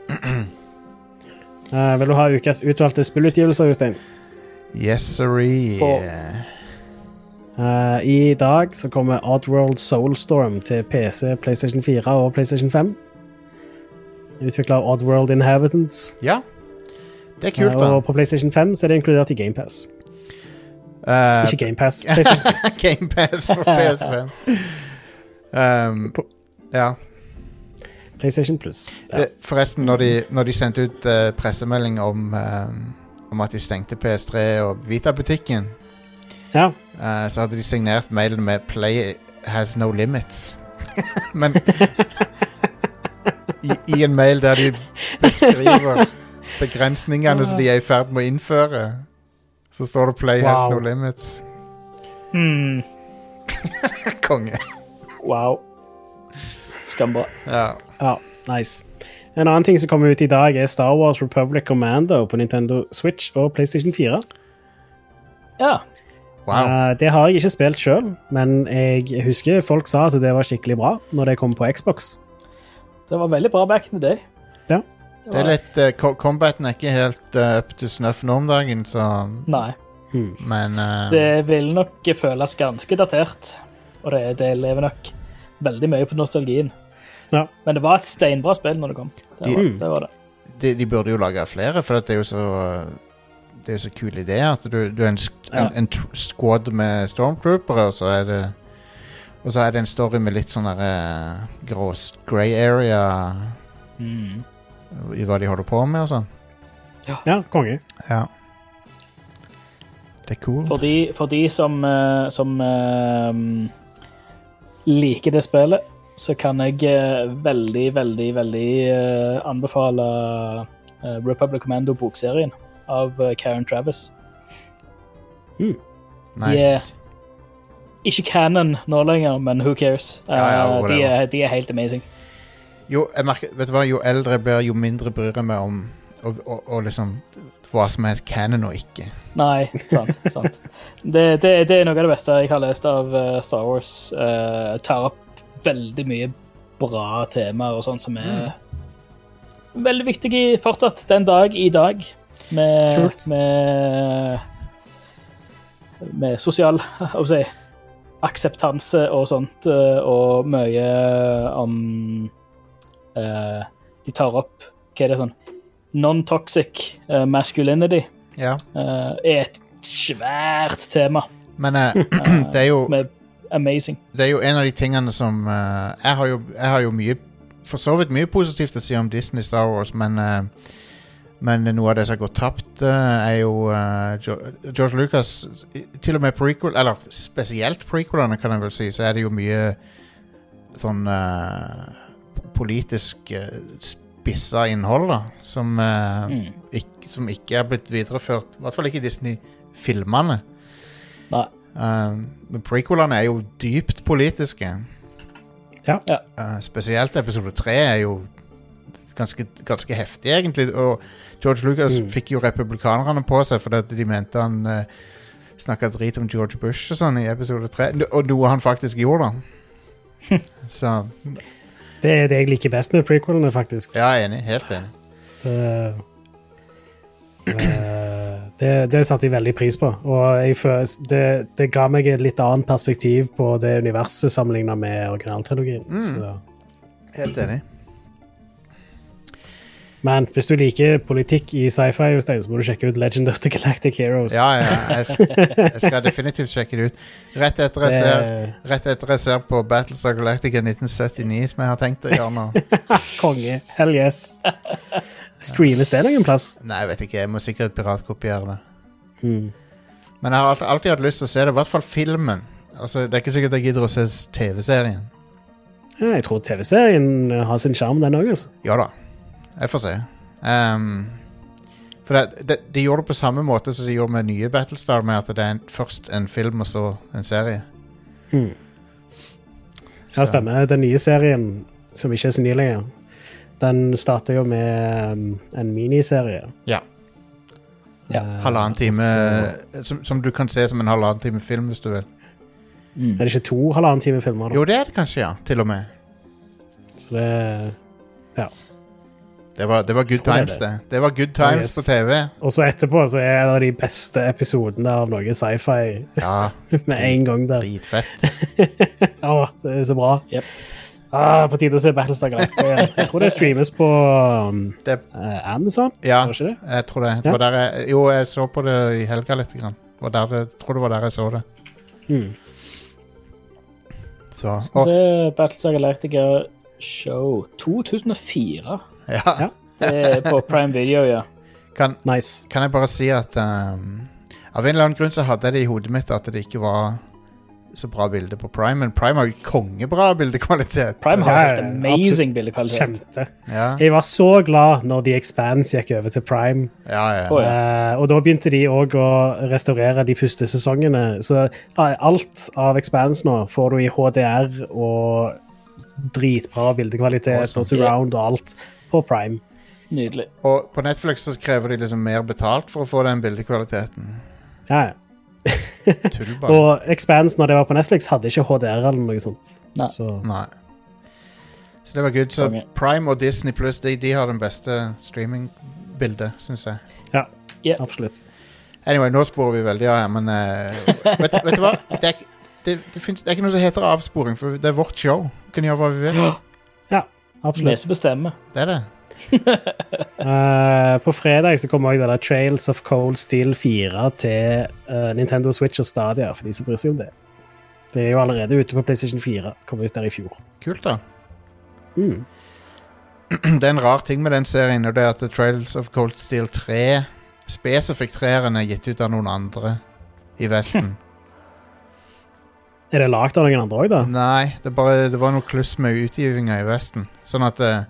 uh, vil du ha ukas utvalgte spillutgivelser, Jostein? Yes, siri På- Eh, I dag så kommer Oddworld Soulstorm til PC, PlayStation 4 og PlayStation 5. Utvikla Oddworld Inhabitants. Ja. Det er kult, Eh, da. og på PlayStation 5 så er det inkludert i GamePass. Uh, Ikke GamePass. GamePass på PS5. Um, ja. PlayStation Plus. Ja. Eh, Forresten, når de, når de sendte ut uh, pressemelding om, eh, om at de stengte PS3 og Vita-butikken, ja. uh, så hadde de signert mailen med 'Play has no limits'. Men i, i en mail der de beskriver begrensningene som de er i ferd med å innføre, så står det 'Play has no limits'. Mm. Konge. Wow. Skambra. Ja. ja, nice. En annen ting som kommer ut i dag, er Star Wars Republic Commando på Nintendo Switch og PlayStation 4. Ja. Wow. Eh, det har jeg ikke spilt sjøl, men jeg husker folk sa at det var skikkelig bra når det kom på Xbox. Det var veldig bra back in the day. Det er litt uh, Combaten er ikke helt eh, up to snuff nå om dagen, så Nei. Hmm. Men eh, Det vil nok føles ganske datert. Og det, det lever nok veldig mye på nostalgien. Ja. Men det var et steinbra spill når det kom. Det var, De- det, var det. de, de burde jo lage flere, for at det er jo så Det er jo så kul idé at du, du er en, sk- Ja. en, en tr- squad med stormtroopere, og så er det Og så er det en story med litt sånn derre grå grey area Mm. I hva de holder på med og sånn. Ja, konge. Ja. Det er cool. For de, for de som, eh, som eh, liker det spillet, så kan jeg eh, veldig, veldig, veldig uh, anbefale Republic Commando-bokserien av Karen Travis. Nice. Yeah. Ikke canon nå lenger, men who cares? Ja, ja, Eh, de, er, de er helt amazing. Jo, jeg merker, vet du hva, jo eldre jeg blir, jo mindre bryr jeg meg om og, og, og liksom hva som er canon og ikke. Nei, sant. sant. Det, det, det er noe av det beste jeg har lest av eh, Star Wars. Uh, tar opp veldig mye bra temaer og sånt som er veldig viktig i, fortsatt den dag i dag. Med, Kult. med, med sosial hva skal jeg si, akseptanse og sånt, eh, og mye om eh, De tar opp Hva er det sånn Non-toxic uh, masculinity Ja. uh, er et svært tema. Men det er jo amazing. det er jo en av de tingene som jeg, har jo, jeg har jo mye For så vidt mye positivt å si om Disney Star Wars, men Men noe av det som har gått tapt, er jo uh, George Lucas Til og med prequel, eller spesielt prequelene, kan jeg vel si, så er det jo mye sånn eh, politisk uh, spissa innhold, da, som, eh, Mm. ikke, som ikke er blitt videreført. I hvert fall ikke i Disney-filmene. Nei. Men prequelene er jo dypt politiske. Ja. Ja. Uh, spesielt episode tre er jo ganske, ganske heftig, egentlig. Og George Lucas Mm. fikk jo republikanerne på seg fordi at de mente han uh, snakka drit om George Bush og sånn i episode tre. Og noe han faktisk gjorde, da. Så Det er det jeg liker best med prequelene, faktisk. ja, jeg er enig. Helt enig. Det, eh, det, det satte jeg veldig pris på. Og føler, det, det ga meg et litt annet perspektiv på det universet sammenlignet med originaltrilogien. Mm. Helt enig. Men hvis du liker politikk i sci-fi, så må du sjekke ut Legend of the Galactic Heroes. Ja, ja. Jeg, jeg skal definitivt sjekke det ut. Rett etter jeg ser, rett etter jeg ser på Battlestar Galactica 1979, som jeg har tenkt å gjøre nå. Konge. Hell yes. Streames det noen plass? Nei, jeg vet ikke. Jeg må sikkert piratkopiere det. Hmm. Men jeg har alltid, alltid hatt lyst til å se det. I hvert fall filmen. Altså, det er ikke sikkert jeg gidder å se TV-serien. Ja, jeg tror TV-serien har sin sjarm, den òg. Altså. Ja da. Jeg får se. Um, for det, det, de gjorde det på samme måte som de gjorde med nye Battlestar, med at det er en, først en film og så en serie. Hmm. Ja, stemmer. Den nye serien, som ikke er så ny lenger, den starter jo med um, en miniserie. Ja. Ja. Eh, Halvannen time så- som, som du kan se som en halvannen time film, hvis du vil. Mm. Er det ikke to halvannen time filmer? da? Jo, det er det kanskje, ja. Til og med. Så det Det var, det var good times, det. Det var good times yes. på TV. Og så etterpå så er det de beste episodene av noe sci-fi Ja, med en gang der. dritfett. Å, det er så bra. Yep. Ah, på tide å se Battlestar Galactica. Jeg tror det streames på um, Det, uh, Amazon, ja, det jeg tror det. det Ja. var der jeg, jo, jeg så på det i helga litt. Grann. Og der, jeg tror det var der jeg så det. Mm. Så, Skal vi se Battlestar Galactica Show 2004. ja. Ja. Det er på Prime Video, ja. Kan, Nice. kan jeg bare si at um, Av en eller annen grunn så hadde jeg det i hodet mitt at det ikke var så bra bilde på Prime, men Prime har jo kongebra bildekvalitet. Prime har ja, helt amazing bildekvalitet. Kjempe. Ja, Jeg var så glad når The Expanse gikk over til Prime. ja, ja. Eh, og da begynte de òg å restaurere de første sesongene. Så eh, alt av Expanse nå får du i HDR og dritbra bildekvalitet Awesome. og surround og alt på Prime. Nydelig. Og på Netflix så krever de liksom mer betalt for å få den bildekvaliteten. Ja, ja. Og Expanse, når det var på Netflix, hadde ikke HDR eller noe sånt. Nei. Så Nei. Så det var good. Så. Prime og Disney pluss de, de har den beste streamingbildet, syns jeg. Ja, absolutt. Anyway, nå sporer vi veldig av her, men uh, vet, vet du hva? Det er, det, det, finnes, det er ikke noe som heter avsporing, for det er vårt show. Vi kan gjøre hva vi vil. Vi absolutt. som bestemmer. Det er det. uh, på fredag så kommer også det der Trails of Cold Steel 4 til uh, Nintendo Switch og Stadia, for de som bryr seg om det. Det er jo allerede ute på PlayStation 4. Det kom ut der i fjor. Kult, da. Mm. Det er en rar ting med den serien, og det er at Trails of Cold Steel 3 Spesifikt treeren er gitt ut av noen andre i Vesten. Er det lagd av noen andre òg, da? Nei, det, bare, det var noe kluss med utgivinga i Vesten. Sånn at eh,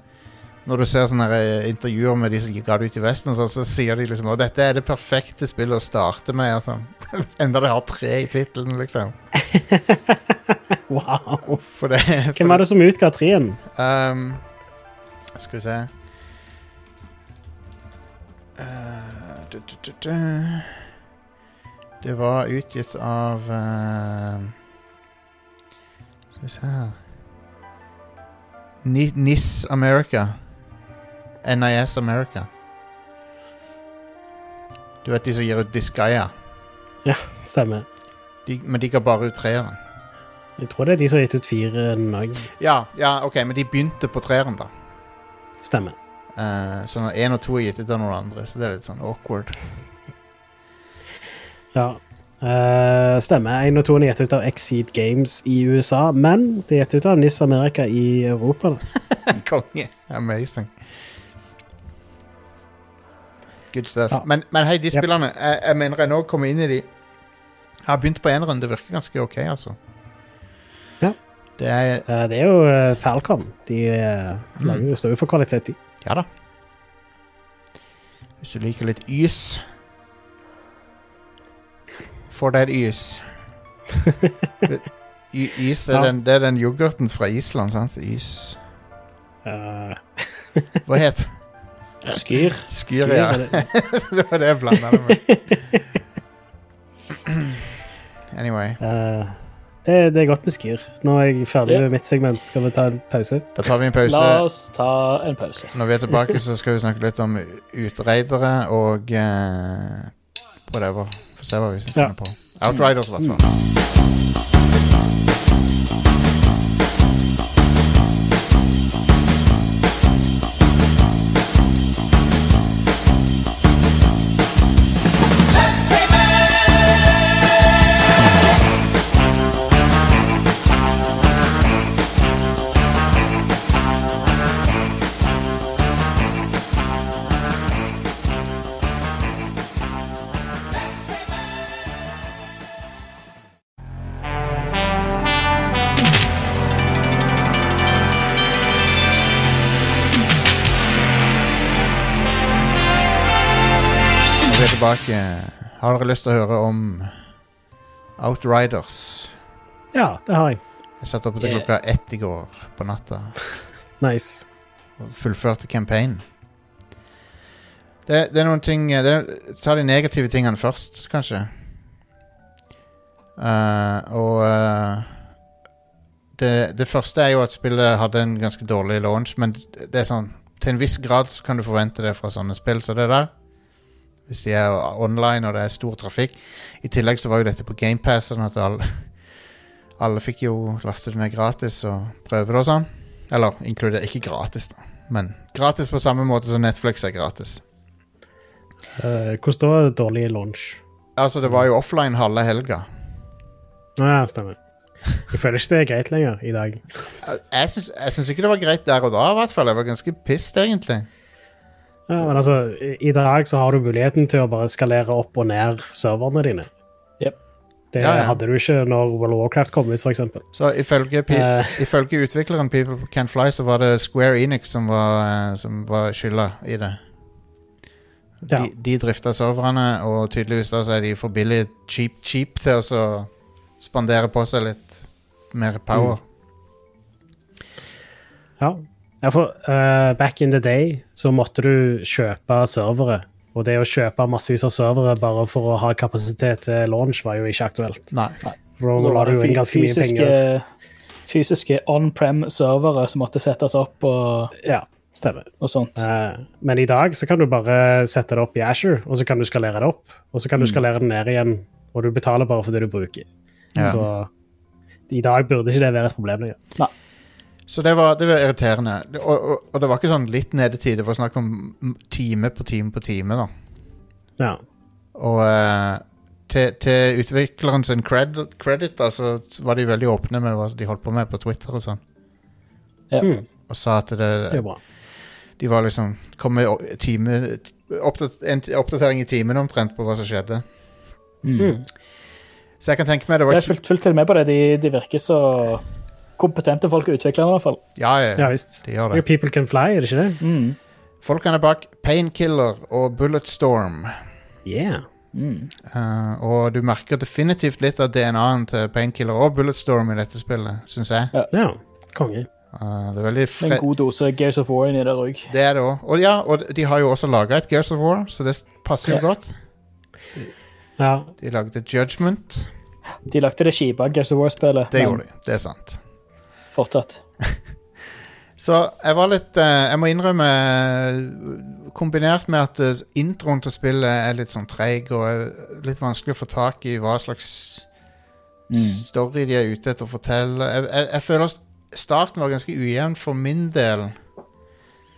når du ser sånne eh, intervjuer med de som ga det ut i Vesten, sånn, så sier de liksom at dette er det perfekte spillet å starte med. Altså. Enda det har tre i tittelen, liksom. Wow. For det, for Hvem var det som utga treen? Um, skal vi se uh, du, du, du. Det var utgitt av eh, Skal vi se her Ni, NIS America. NIS America. Du vet de som gir ut Disgaea? Stemmer. De, men de ga bare ut treeren. Jeg tror det er de som har gitt ut fire òg. Ja, ja, ok, men de begynte på treeren, da. Stemmer. Uh, så én og to er gitt ut av noen andre, så det er litt sånn awkward. Ja. Eh, stemmer. Én og to er gitt ut av Exceed Games i USA, men det er gitt ut av NIS America i Europa. Konge. Amazing. Good stuff. Ja. Men, men hei, de Yep. spillerne jeg, jeg mener jeg nå kommer inn i de Jeg har begynt på eneren. Det virker ganske ok, altså. Ja. Det er uh, det er jo uh, Falcom. De uh, mm. står jo for kvalitet, de. Ja da. Hvis du liker litt ys Få deg et ys. Y ys er Ja. den, det er den yoghurten fra Island, sant? Ys Uh. Hva het Skyr. Skyr, Skyr, ja. det- var det jeg blanda det med. Anyway. Uh, det, det er godt med Skyr. Nå er jeg ferdig yeah. med mitt segment. Skal vi ta en pause? Da tar vi en pause. La oss ta en pause. Når vi er tilbake, så skal vi snakke litt om utreidere og uh, whatever. Får se hva vi Ja. finner på. Outriders, i hvert fall. Tilbake. Har dere lyst til å høre om Outriders? Ja, det har jeg. Jeg satt oppe til Yeah. klokka ett i går på natta Nice. og fullførte campaign. Det, det er noen ting det er, Ta de negative tingene først, kanskje. Uh, og uh, det, det første er jo at spillet hadde en ganske dårlig launch, men det er sånn til en viss grad kan du forvente det fra sånne spill som det der. Hvis de er online og det er stor trafikk. I tillegg så var jo dette på GamePass, sånn at alle, alle fikk jo laste det ned gratis og prøve det og sånn. Eller inkludert Ikke gratis, da, men gratis på samme måte som Netflix er gratis. Uh, hvordan da var det dårlig launch? Altså, det var jo offline halve helga. Ja, stemmer. Jeg føler ikke det er greit lenger i dag. Jeg syns ikke det var greit der og da, i hvert fall. Jeg var ganske pissed, egentlig. Ja, men altså, i, dag så har du muligheten til å bare skalere opp og ned serverne dine. Yep. Det Ja, ja. hadde du ikke når World of Warcraft kom ut, f.eks. Så ifølge, Uh, ifølge utvikleren People Can Fly, så var det Square Enix som var, eh, som var skylda i det. ja. De, de drifta serverne, og tydeligvis da så er de for billig cheap, cheap til å så spandere på seg litt mer power. ja. Ja, for uh, back in the day så måtte du kjøpe servere. Og det å kjøpe massevis av servere bare for å ha kapasitet til launch var jo ikke aktuelt. Nei. For da la du jo inn ganske mye penger. Fysiske on-prem-servere som måtte settes opp og, Ja, stemmer. og sånt. Uh, men i dag så kan du bare sette det opp i Asher, og så kan du skalere det opp. Og så kan du skalere det ned igjen, og du betaler bare for det du bruker. Ja. Så i dag burde ikke det være et problem lenger. Så det var, det var irriterende. Og, og, og det var ikke sånn litt nedetid, det var snakk om time på time på time, da. Ja. Og eh, til, til utvikleren sin cred, credit, da, så var de veldig åpne med hva de holdt på med på Twitter og sånn. Ja. Mm, Og sa at det, det er bra. de var liksom Kom med time, oppdater, en oppdatering i timen omtrent på hva som skjedde. Mm. Så jeg kan tenke meg det var Jeg har ikke fulgt, fulgt til med på det. De, de virker så kompetente folk og utviklere, i hvert fall. Ja, ja, Ja visst. de gjør Det. People Can Fly, er det ikke det? Mm. Folkene bak Painkiller og Bulletstorm. Yeah. Mm. Uh, og du merker definitivt litt av DNA-en til Painkiller og Bulletstorm i dette spillet, syns jeg. Ja, konge. Uh, det er veldig Med en god dose Gears of War inni der òg. Det er det òg. Og ja, og de har jo også laga et Gears of War, så det passer jo Ja. godt. Ja. De lagde Judgment. De lagde det kjipe Gears of War-spillet. Det men gjorde de. Det er sant. Fortsatt. Så jeg var litt eh, Jeg må innrømme eh, Kombinert med at eh, introen til spillet er litt sånn treig og er litt vanskelig å få tak i hva slags Mm. story de er ute etter å fortelle. Jeg, jeg, jeg føler st- starten var ganske ujevn for min del.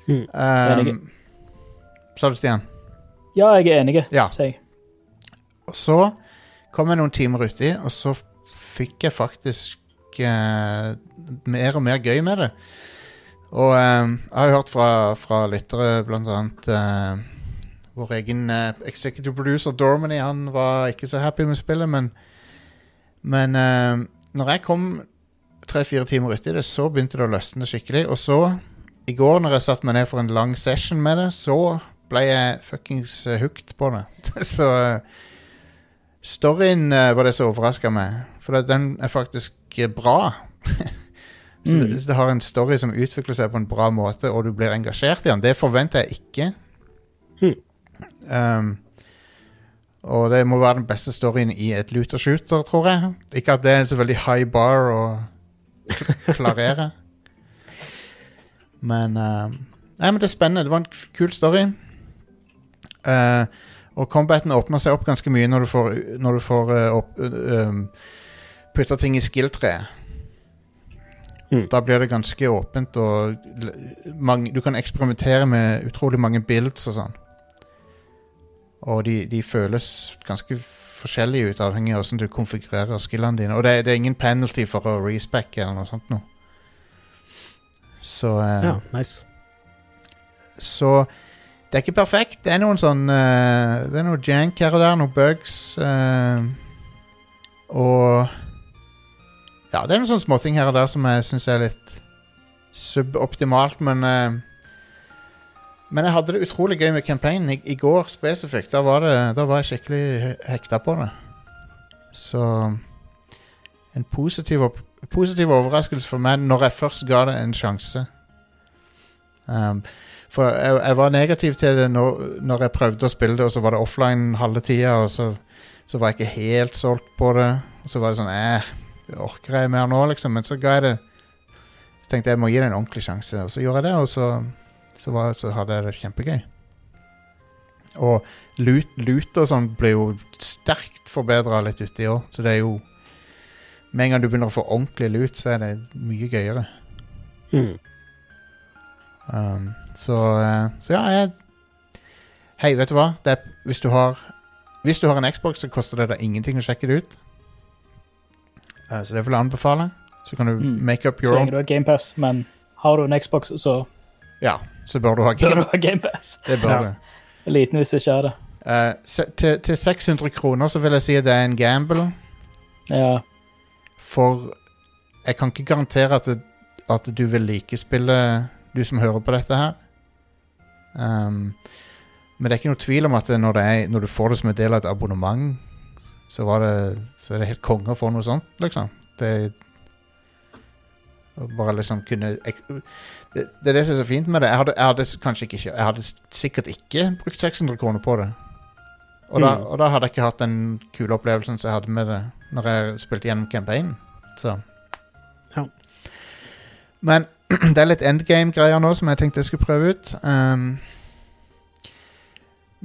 Mm. Um, Sa du, Stian? Ja, jeg er enig, Ja. sier jeg. Og så kom jeg noen timer uti, og så fikk jeg faktisk eh, mer og mer gøy med det. Og eh, jeg har hørt fra, fra lyttere, blant annet eh, vår egen eh, executive producer Dormany, han var ikke så happy med spillet, men Men eh, når jeg kom tre-fire timer uti det, så begynte det å løsne skikkelig. Og så, i går når jeg satte meg ned for en lang session med det, så ble jeg fuckings eh, hooked på det. så Storyen var det som overraska meg, for den er faktisk bra. så Mm. det, det har en story som utvikler seg på en bra måte, og du blir engasjert i den, det forventer jeg ikke. Mm. Um, og det må være den beste storyen i et looter-shooter, tror jeg. Ikke at det er en så veldig high bar å klarere. Men um, Nei, men det er spennende. Det var en kul story. Uh, Og combaten åpner seg opp ganske mye når du får, når du får uh, opp, uh, um, putta ting i skill-treet. Mm. Da blir det ganske åpent, og mange, du kan eksperimentere med utrolig mange builds og sånn. Og de, de føles ganske forskjellige ut, avhengig av hvordan du konfigurerer skillene dine. Og det, det er ingen penalty for å respecke eller noe sånt noe. Så eh, Ja, nice. så det er ikke perfekt. Det er noen sånn eh, Det er noe jank her og der, noen bugs. eh, og Ja, det er noen sånne småting her og der som jeg syns er litt suboptimalt, men uh, Men jeg hadde det utrolig gøy med campaignen i, i går spesifikt. Da var, det, da var jeg skikkelig he- hekta på det. Så En positiv, positiv overraskelse for meg når jeg først ga det en sjanse. Um, for jeg, jeg var negativ til det når, når jeg prøvde å spille det, og så var det offline halve tida, og så, så var jeg ikke helt solgt på det. Og så var det sånn eh, Orker jeg mer nå, liksom? Men så ga jeg det Så tenkte jeg jeg må gi det en ordentlig sjanse, og så gjorde jeg det, og så, så, var, så hadde jeg det kjempegøy. Og lut, lut og sånn blir jo sterkt forbedra litt uti år, så det er jo Med en gang du begynner å få ordentlig lut, så er det mye gøyere. Mm. Um, så, eh, så ja, jeg Hei, vet du hva? Det er, hvis, du har, hvis du har en Xbox, så koster det deg ingenting å sjekke det ut. Eh, så det vil jeg anbefale. Så kan du Mm. make up Så your lenge own. du har GamePass, men har du en Xbox, så Ja, så bør du ha GamePass. game. Det bør Ja. du. Liten hvis det ikke er det. Uh, til, til 600 kroner så vil jeg si at det er en gamble, Ja. for jeg kan ikke garantere at, det, at du vil like spillet, du som hører på dette her. Um, men det er ikke noe tvil om at når, det er, når du får det som en del av et abonnement, så, var det, så er det helt konge å få noe sånt, liksom. Det bare liksom kunne det, det er det som er så fint med det. Jeg hadde, jeg hadde kanskje ikke Jeg hadde sikkert ikke brukt 600 kroner på det. Og, da, Mm. og da hadde jeg ikke hatt den kule opplevelsen som jeg hadde med det når jeg spilte gjennom campaignen. Så. Ja. Men det er litt endgame-greier nå som jeg tenkte jeg skulle prøve ut. Um,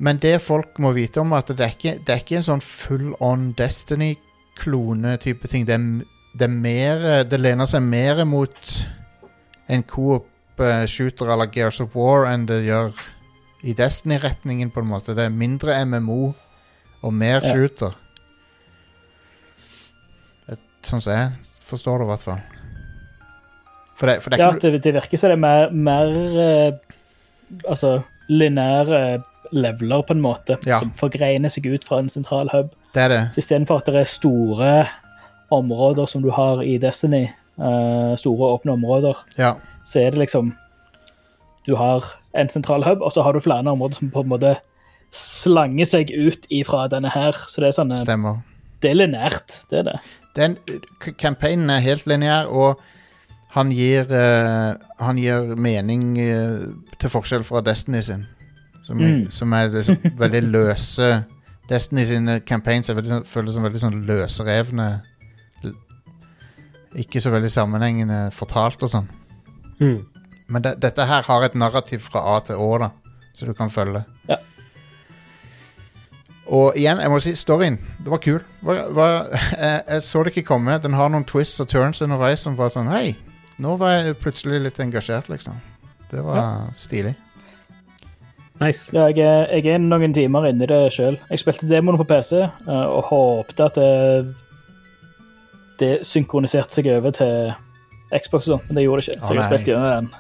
men det folk må vite om, at det er ikke, det er ikke en sånn full on Destiny-klone-type ting. Det er, det er mer Det lener seg mer mot en coop-shooter eller Gears of War enn det gjør i Destiny-retningen, på en måte. Det er mindre MMO og mer Ja. shooter. Et, sånn som jeg forstår det, i hvert fall. For det, for det er Ja, det, det virker som det er mer, mer eh, Altså lineære leveler, på en måte, Ja. som forgreiner seg ut fra en sentral hub. det er det. Så istedenfor at det er store områder som du har i Destiny, uh, store åpne områder, Ja. så er det liksom Du har en sentral hub, og så har du flere områder som på en måte slanger seg ut ifra denne her. Så det er sånn Stemmer. Det er lineært, det er det. Den campaignen er helt lineær, og han gir, uh, han gir mening uh, til forskjell fra Destiny sin. Som, Mm. som er liksom veldig løse Destiny sine campaigns er veldig, sånn- føles som veldig sånn løsrevne Ikke så veldig sammenhengende fortalt og sånn. Mm. Men de, dette her har et narrativ fra A til Å, da, så du kan følge. Ja. Og igjen, jeg må si storyen. Det var kul. Var, var, jeg, jeg så det ikke komme. Den har noen twists og turns underveis som var sånn Hei, nå var jeg plutselig litt engasjert, liksom. Det var stilig. Nice. Ja, jeg, er- jeg er noen timer inne i det sjøl. Jeg spilte demoen på PC eh, og håpte at det, det synkroniserte seg over til Xbox, og sånn, men det gjorde det ikke. Så jeg har spilt gjennom den,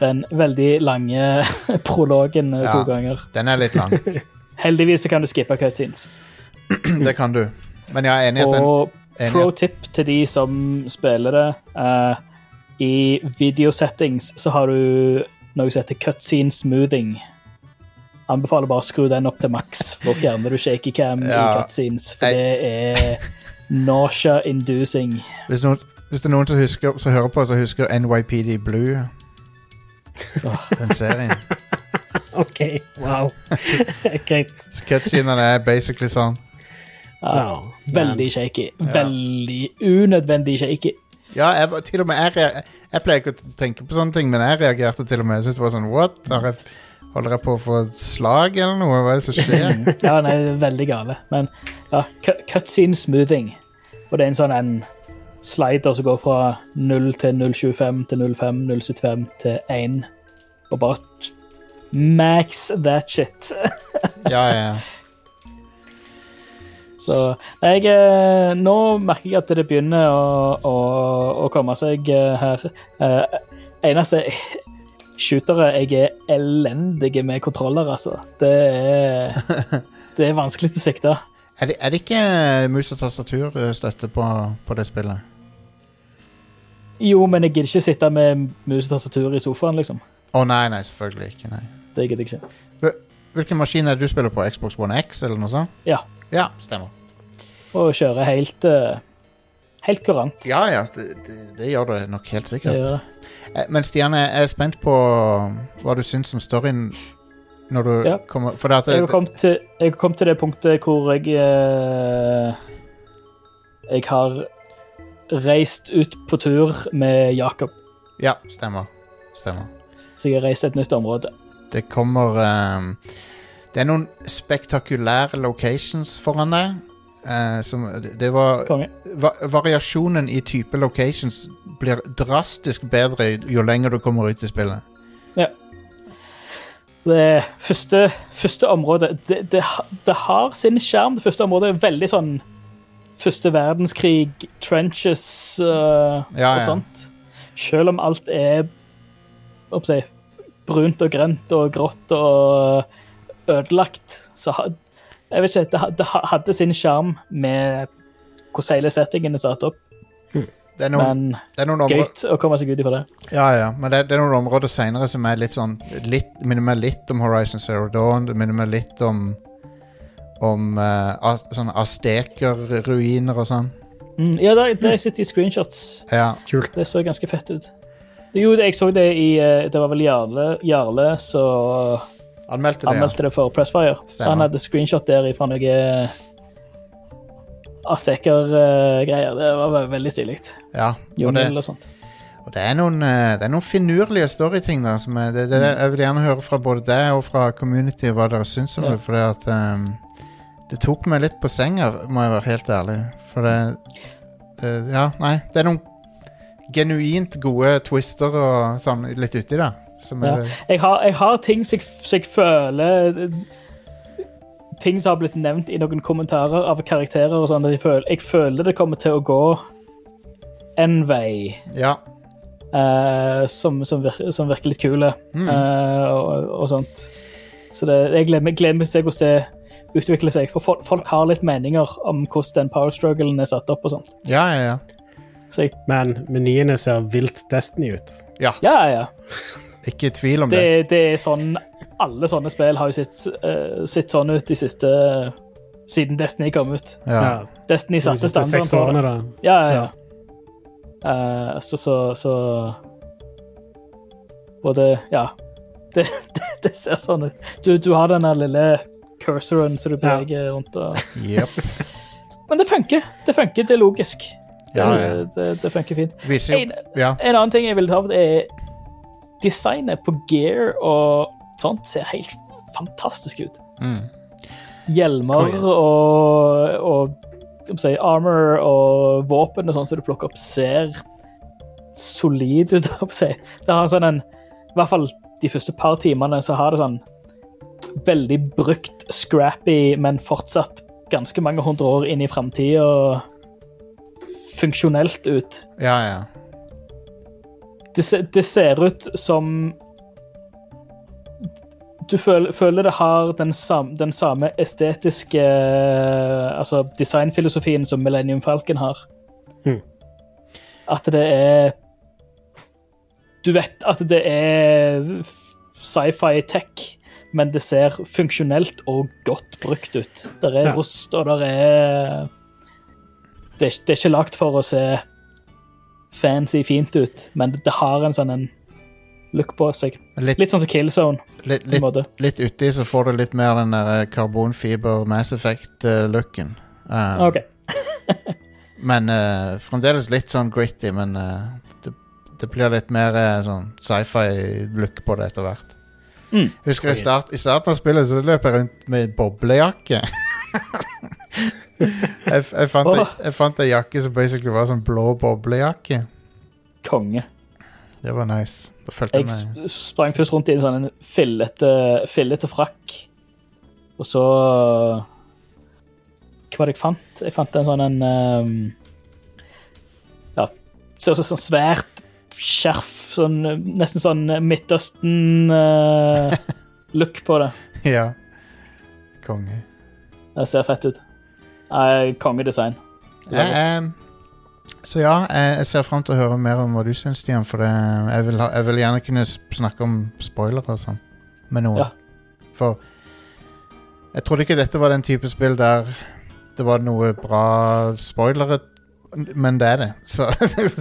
den veldig lange prologen eh, Ja. to ganger. Den er litt lang. Heldigvis så kan du skippe cutscenes. det kan du. Men jeg er enig i at den Og pro tip til de som spiller det Uh, I videosettings så har du noe som heter cutscene smoothing. Anbefaler bare å skru den opp til maks, for da fjerner du shaky cam Ja. i cutscenes. For Jeg- det er nausea-inducing. hvis, noen, hvis det er noen som, husker, som hører på, så husker NYPD Blue den serien. OK. Wow. Greit. Cutscenene er basically sånn. Ja, Ja, veldig shaky. Veldig unødvendig shaky. Ja, jeg, til og med jeg, jeg pleier ikke å tenke på sånne ting, men jeg reagerte til og med. Jeg syntes det var sånn, what? Har jeg, Holder jeg på å få et slag eller noe? Hva er det som skjer? Ja, nei, det er veldig gale. Men ja, cutscene smoothing. Og det er en sånn en slider som går fra 0 til 025 til 05, 075 til 1. Og bare max that shit. ja, ja, ja. Så jeg, eh, nå merker jeg at det begynner å, å, å komme seg eh, her. Eh, eneste shootere jeg er elendig med kontroller, altså. Det er, det er vanskelig å sikte. Er det, er det ikke mus og tastaturstøtte på, på det spillet? Jo, men jeg gidder ikke sitte med mus og tastatur i sofaen, liksom. Å nei, nei, selvfølgelig ikke. nei. Det gidder jeg ikke. Hvilken maskin er det du spiller på? Xbox One X eller noe sånt? Ja. Ja, stemmer. Og kjøre helt eh, Helt kurant. Ja, ja, det, det, det gjør det nok helt Det sikkert. gjør det. Eh, Men Stian, jeg er spent på hva du syns om storyen når du Ja. kommer For det at Jeg kommet til, jeg kom til det punktet hvor jeg eh, Jeg har reist ut på tur med Jakob. Ja, stemmer. Stemmer. Så jeg har reist et nytt område. Det kommer um, Det er noen spektakulære locations foran deg. Eh, som Det var va Variasjonen i type locations blir drastisk bedre jo lenger du kommer ut i spillet. Ja. Det første, første området det, det, det har sin skjerm. Det første området er veldig sånn Første verdenskrig, trenches uh, Ja, og ja. sånt. Selv om alt er jeg brunt og grønt og grått og ødelagt, så Jeg vet ikke, det, det hadde sin sjarm med hvordan hele settingen er satt opp, Det er noen, men det er noen områder gøy å komme seg ut ifra det. Ja, ja, men det, det er noen områder senere som er litt sånn litt, Minner meg litt om Horizon Zero Dawn. Det minner meg litt om Om uh, sånne asteker, ruiner og sånn. Mm, ja, det, jeg sitter i screenshots. Ja. Kult. Det så ganske fett ut. Jo, jeg så det i eh, Det var vel Jarle, Jarle som Anmeldte det, anmeldte det for Pressfire. Stemmer. han hadde screenshot der fra noe Asteker-greier. Det var veldig stilig. ja. Og, det, og sånt. og det, er noen, eh, det er noen finurlige storyting der. Som er, det, det, jeg vil gjerne høre fra både deg og fra community hva dere syns om Ja. det. For det at um, Det tok meg litt på senga, må jeg være helt ærlig. For det, det Ja, nei. Det er noen genuint gode twister og sånn litt uti der. Som Ja. er Jeg har, jeg har ting som jeg, som jeg føler Ting som har blitt nevnt i noen kommentarer av karakterer og sånn. Jeg føler, jeg føler det kommer til å gå en vei Ja. Uh, som, som, virker, som virker litt kule, Mm. uh, og, og sånt. Så det, jeg gleder meg, til å se hvordan det utvikler seg. For folk, folk har litt meninger om hvordan den power strugglen er satt opp og sånt. Ja, ja, ja. Så jeg, Men menyene ser vilt Destiny ut. Ja, ja, ja. Ikke i tvil om det. Det, det er sånn Alle sånne spill har jo sett, uh, sett sånn ut de siste Siden Destiny kom ut. Ja. Destiny satte de standarden seks årene, da. Ja, ja, ja. Uh, så, så, så Både Ja. Det, det, det ser sånn ut. Du, du har den der lille cursoren som du Ja. rundt og yep. Men det funker. Det funker, det er logisk. Det, Ja, ja. det, det funker fint. Jo En, Ja. en annen ting jeg vil ta opp, er designet på gear og sånt ser helt fantastisk ut. Mm. Hjelmer og, og si, armor og våpen og sånn som du plukker opp, ser solid ut. si. Det har sånn en I hvert fall de første par timene så har det sånn veldig brukt, scrappy, men fortsatt ganske mange hundre år inn i framtida funksjonelt ut. Ja, ja. Det, det ser ut som Du føler, føler det har den, sam, den samme estetiske Altså designfilosofien som Millennium Falcon har. Mm. At det er Du vet at det er sci-fi tech, men det ser funksjonelt og godt brukt ut. Det er Ja. rust, og det er det er, det er ikke lagt for å se fancy fint ut, men det, har en sånn en look på seg. Litt, Litt sånn som Killzone, litt, litt, litt uti så får du litt mer den der karbonfiber Mass Effect-looken. OK. Men uh, fremdeles litt sånn gritty, men uh, det, det blir litt mer uh, sånn sci-fi-look på det etter hvert. Mm. Husker jeg start, I starten av spillet så løp jeg rundt med boblejakke. jeg, jeg, fant, jeg fant ei jakke som basically var sånn blå boblejakke. Konge. Det var nice. Da følte jeg meg Jeg sprang først rundt i en sånn fillete, fillete frakk. Og så Hva var det jeg fant? Jeg fant en sånn en um, Ja, ser ut som sånn svært skjerf. Sånn, eh, nesten sånn Midtøsten-look på det. Ja. Konge. Det ser fett ut. Nei, Kongedesign. Jeg, em, så ja, jeg, jeg ser fram til å høre mer om hva du syns, Stian. For det, jeg, vil ha, jeg vil gjerne kunne snakke om spoilere og sånn med noen. Ja. For jeg trodde ikke dette var den type spill der det var noe bra spoilere, men det er det. Så,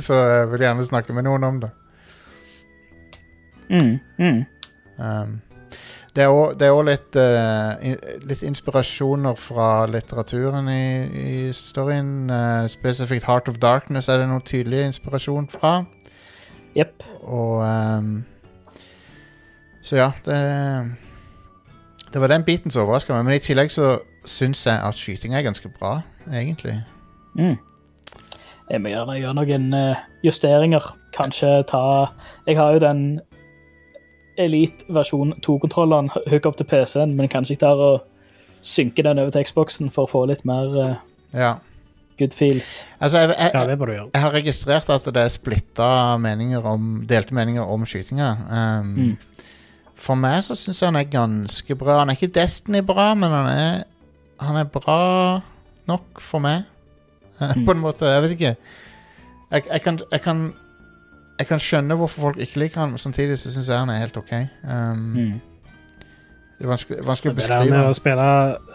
så jeg vil gjerne snakke med noen om det. Mm, mm. Um, det er òg litt, uh, litt inspirasjoner fra litteraturen i, i storyen. Uh, spesifikt Heart of Darkness er det noe tydelig inspirasjon fra. Jepp. Og um, Så ja, det Det var den biten som overraska meg. Men i tillegg så syns jeg at skyting er ganske bra, egentlig. Mm. Jeg må gjerne gjøre noen eh, justeringer. Kanskje ta Jeg har jo den Elite versjon 2-kontrolleren hook opp til PC-en, men kanskje ikke der å synke den over til Xboxen for å få litt mer uh, Ja. good feels. Altså, jeg, jeg, jeg, jeg har registrert at det er splitta meninger om Delte meninger om skytinga. Um, Mm. For meg så syns jeg han er ganske bra. Han er ikke Destiny bra, men han er, han er bra nok for meg. Mm. På en måte. Jeg vet ikke. Jeg, jeg, kan, jeg, kan, jeg kan skjønne hvorfor folk ikke liker han, men samtidig så syns jeg han er helt OK. Um, Mm. Det er vanskelig, vanskelig å Det der med å spille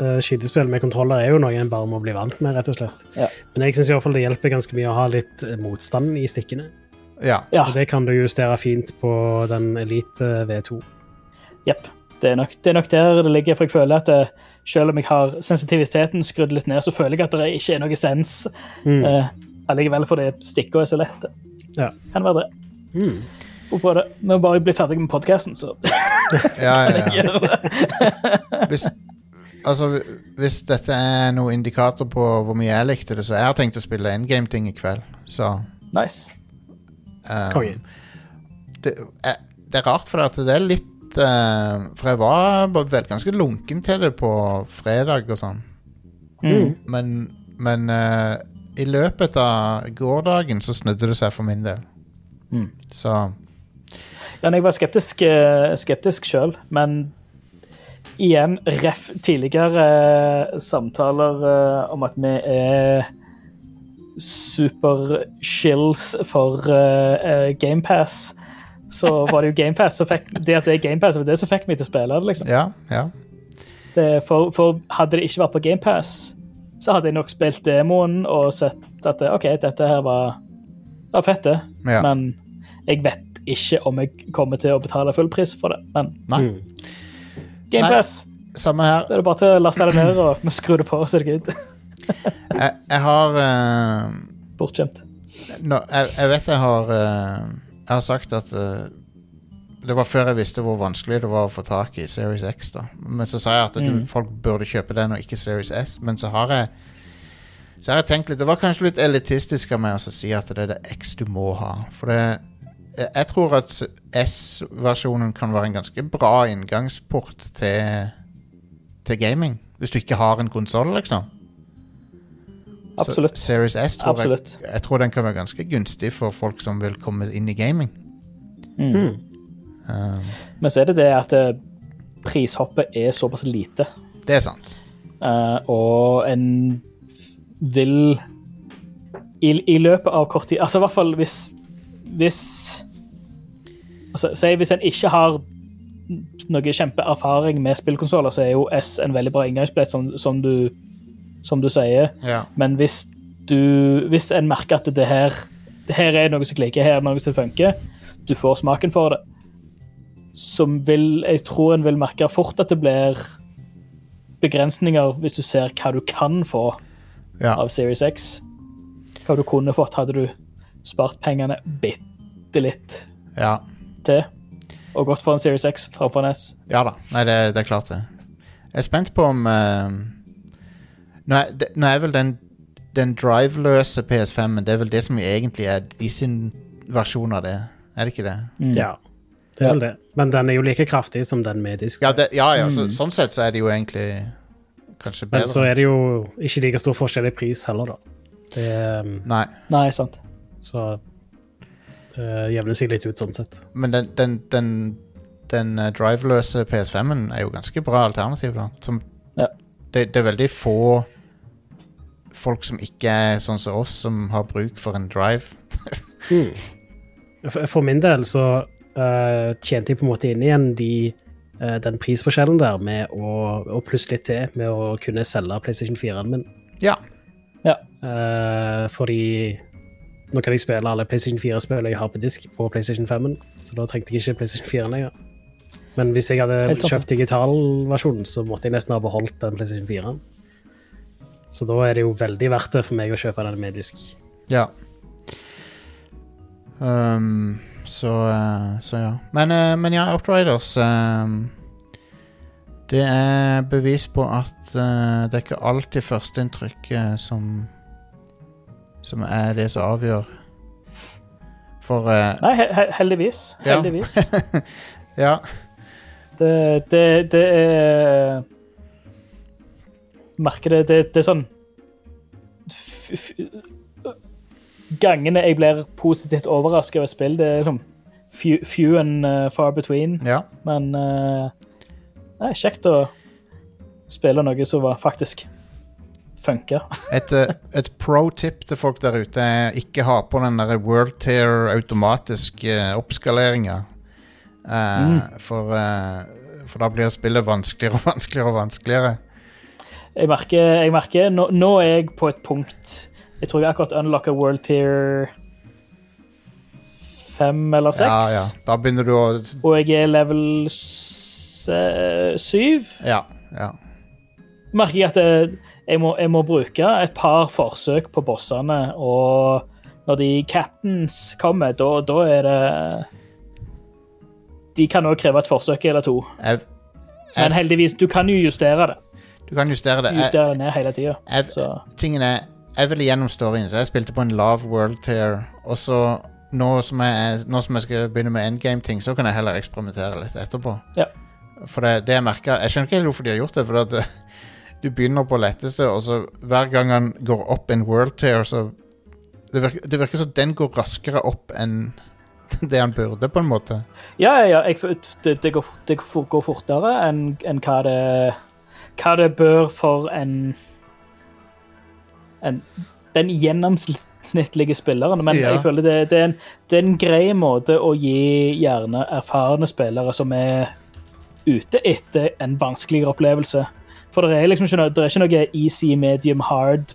uh, skytespill med kontroller er jo noe en bare må bli vant med, rett og slett. Ja. Men jeg syns det hjelper ganske mye å ha litt eh, motstand i stikkene. Ja. Ja, Og det kan du justere fint på den Elite V2. jepp. Det, er nok- det er nok der det ligger, for jeg føler at det, selv om jeg har sensitiviteten skrudd litt ned, så føler jeg at det ikke er noe sens Mm. uh, allikevel fordi stikka er så lette. Ja. Kan være det. Mm. Det. Når bare blir ferdig med podkasten, så Ja, ja, ja. Hvis, altså, hvis dette er noen indikator på hvor mye jeg likte det, så jeg har tenkt å spille endgame-ting i kveld. Så Nice. um, det, er, det er rart, for at det er litt uh, For jeg var vel ganske lunken til det på fredag og sånn. Mm. Men, men uh, i løpet av gårsdagen så snudde det seg for min del. Mm. Så Ja, jeg var skeptisk, eh, skeptisk sjøl, men igjen, ref tidligere eh, samtaler eh, om at vi er super-shills for uh, GamePass, så var det jo GamePass som fikk det at det er GamePass, var det som fikk meg til å spille det, liksom. ja, ja. Det, for, for hadde det ikke vært på GamePass, så hadde jeg nok spilt demoen og sett at OK, dette her var, var fett, det. ja. Men jeg vet ikke om jeg kommer til å betale full pris for det. Men Nei, Mm. GamePass, samme her. da er det bare til å laste det ned og skru det på, så er det good. Jeg, jeg har uh, Bortskjemt. No, jeg, jeg vet jeg har uh... Jeg har sagt at eh, Det var før jeg visste hvor vanskelig det var å få tak i Series X. da Men så sa jeg at du, Mm. folk burde kjøpe den og ikke Series S. Men så har jeg Så har jeg tenkt litt Det var kanskje litt elitistisk av meg å si at det er det X du må ha. For det jeg, tror at S-versjonen kan være en ganske bra inngangsport til Til gaming. Hvis du ikke har en konsoll, liksom. Så Absolutt. Series S tror jeg jeg tror den kan være ganske gunstig for folk som vil komme inn i gaming. Mm. Um, Men så er det det at eh, prishoppet er såpass lite, det er sant. Uh, og en vil i, I løpet av kort tid Altså i hvert fall hvis Hvis altså, Si hvis en ikke har noe kjempeerfaring med spillkonsoller, så er jo S en veldig bra inngangsbillett, som, som, du, som du sier. Ja. Men hvis du Hvis en merker at det her det her er noe som klikker, her er noe som funker, du får smaken for det, så vil Jeg tror en vil merke fort at det blir begrensninger hvis du ser hva du kan få ja. av Series X. Hva du kunne fått hadde du spart pengene bitte litt ja. til. og gått for en Series X framfor en S. Ja da. Nei, det, det er klart, det. Jeg er spent på om uh... nå, er, det, nå er vel den, den driveløse PS5-en Det er vel det som egentlig er de sin versjon av det. Er det ikke det? Mm. Ja, det er vel det. Men den er jo like kraftig som den med disk. Ja, det, ja, ja så, sånn sett så er det jo egentlig kanskje bedre. Men så er det jo ikke like stor forskjell i pris heller, da. Det, um, Nei, Nei, sant. så det jevner seg litt ut sånn sett. men den, den, den, den eh, driveløse PS5-en er jo ganske bra alternativ, da. Som, Ja. det, det er veldig få folk som ikke er sånn som oss, som har bruk for en drive. For, for min del så eh, tjente jeg på en måte inn igjen de, uh, den prisforskjellen der med å, og pluss litt til med å kunne selge PlayStation 4-en min. Ja. Ja. Uh, fordi nå kan jeg spille alle PlayStation 4-spillene jeg har på disk på PlayStation 5-en, så da trengte jeg ikke PlayStation 4 lenger. Men hvis jeg hadde kjøpt digitalversjonen, så måtte jeg nesten ha beholdt den PlayStation 4-en. Så da er det jo veldig verdt det for meg å kjøpe den med disk. Ja. Um, så, eh, så ja. Men, eh, men ja, Outriders um, Det er bevis på at eh, det er ikke alltid førsteinntrykket som Som er det som avgjør. For eh, Nei, he he heldigvis. Ja. Heldigvis. Ja. Det, det, det er Merker det, det, det er sånn Gangene jeg blir positivt overrasket over spill, det er liksom few, few and uh, far between. ja. Men uh, det er kjekt å spille noe som var faktisk funker. Et, eh, et pro tip til folk der ute er ikke ha på den der World Tear automatisk uh, oppskaleringa. Eh, for, eh, for da blir spillet vanskeligere og vanskeligere og vanskeligere. Jeg merker, jeg merker nå, nå er jeg på et punkt Jeg tror jeg akkurat unlocka World Tier 5 eller 6. Ja, ja. Da begynner du å Og jeg er level 7. Ja. ja. Merker jeg at jeg, jeg, må, jeg må bruke et par forsøk på bossene, og når de captains kommer, da, da er det De kan òg kreve et forsøk eller to. Jeg, Men heldigvis, du kan jo justere det. du kan justere det. Justere det ned hele tida. tingen er Jeg ville gjennom storyen, så jeg spilte på en lav world tier. Og så nå som jeg, nå som jeg skal begynne med endgame-ting, så kan jeg heller eksperimentere litt etterpå. Ja. For det, det jeg merker Jeg skjønner ikke helt hvorfor de har gjort det. For at du begynner på letteste, og så hver gang han går opp en world tier, så Det virker, det virker som den går raskere opp enn det han burde, på en måte. Ja, ja, ja. Det, det, går, det går fortere enn enn hva det Hva det bør for en, en Den gjennomsnittlige spilleren. Men Ja. jeg føler det, det, er en, det er en grei måte å gi gjerne erfarne spillere som er ute etter en vanskeligere opplevelse. For det er liksom ikke noe, det er ikke noe easy, medium, hard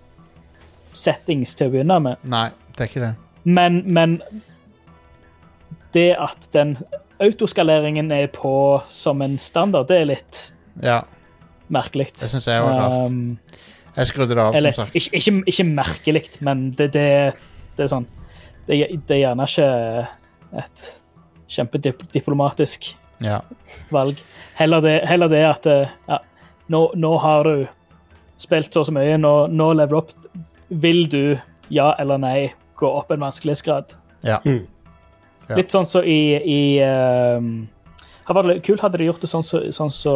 settings til å begynne med. Nei, det er ikke det. Men, men det at den autoskaleringen er på som en standard, det er litt Ja, merkelig. det syns jeg var rart. Um, Jeg skrudde det av, eller som sagt. ikke, ikke, ikke merkelig, men det, det, det er sånn det, det er gjerne ikke et kjempediplomatisk Ja. valg. Heller det, heller det at eh, ja, nå, nå har du spilt så og så mye, nå, nå lever du opp. Vil du, ja eller nei, gå opp en vanskelighetsgrad? ja. Ja. Litt sånn som i, i um, her var det Kult hadde de gjort det sånn som så, sånn så,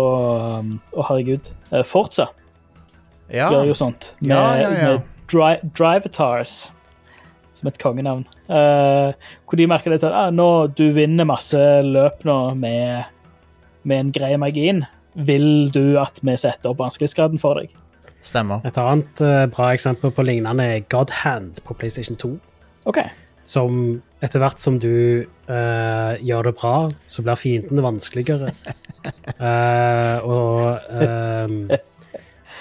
um, Å, herregud. Uh, Forza Ja. gjør jo sånt. Med, Ja, ja, ja. med dri Drivatars, som et kongenavn. Uh, hvor de merker litt at ah, nå, du vinner masse løp nå med, med en grei margin. Vil du at vi setter opp vanskelighetsgraden for deg? Stemmer. Et annet uh, bra eksempel på lignende er God Hand på PlayStation 2. Okay. Som etter hvert som du uh, gjør det bra, så blir fiendene vanskeligere. Eh, og eh,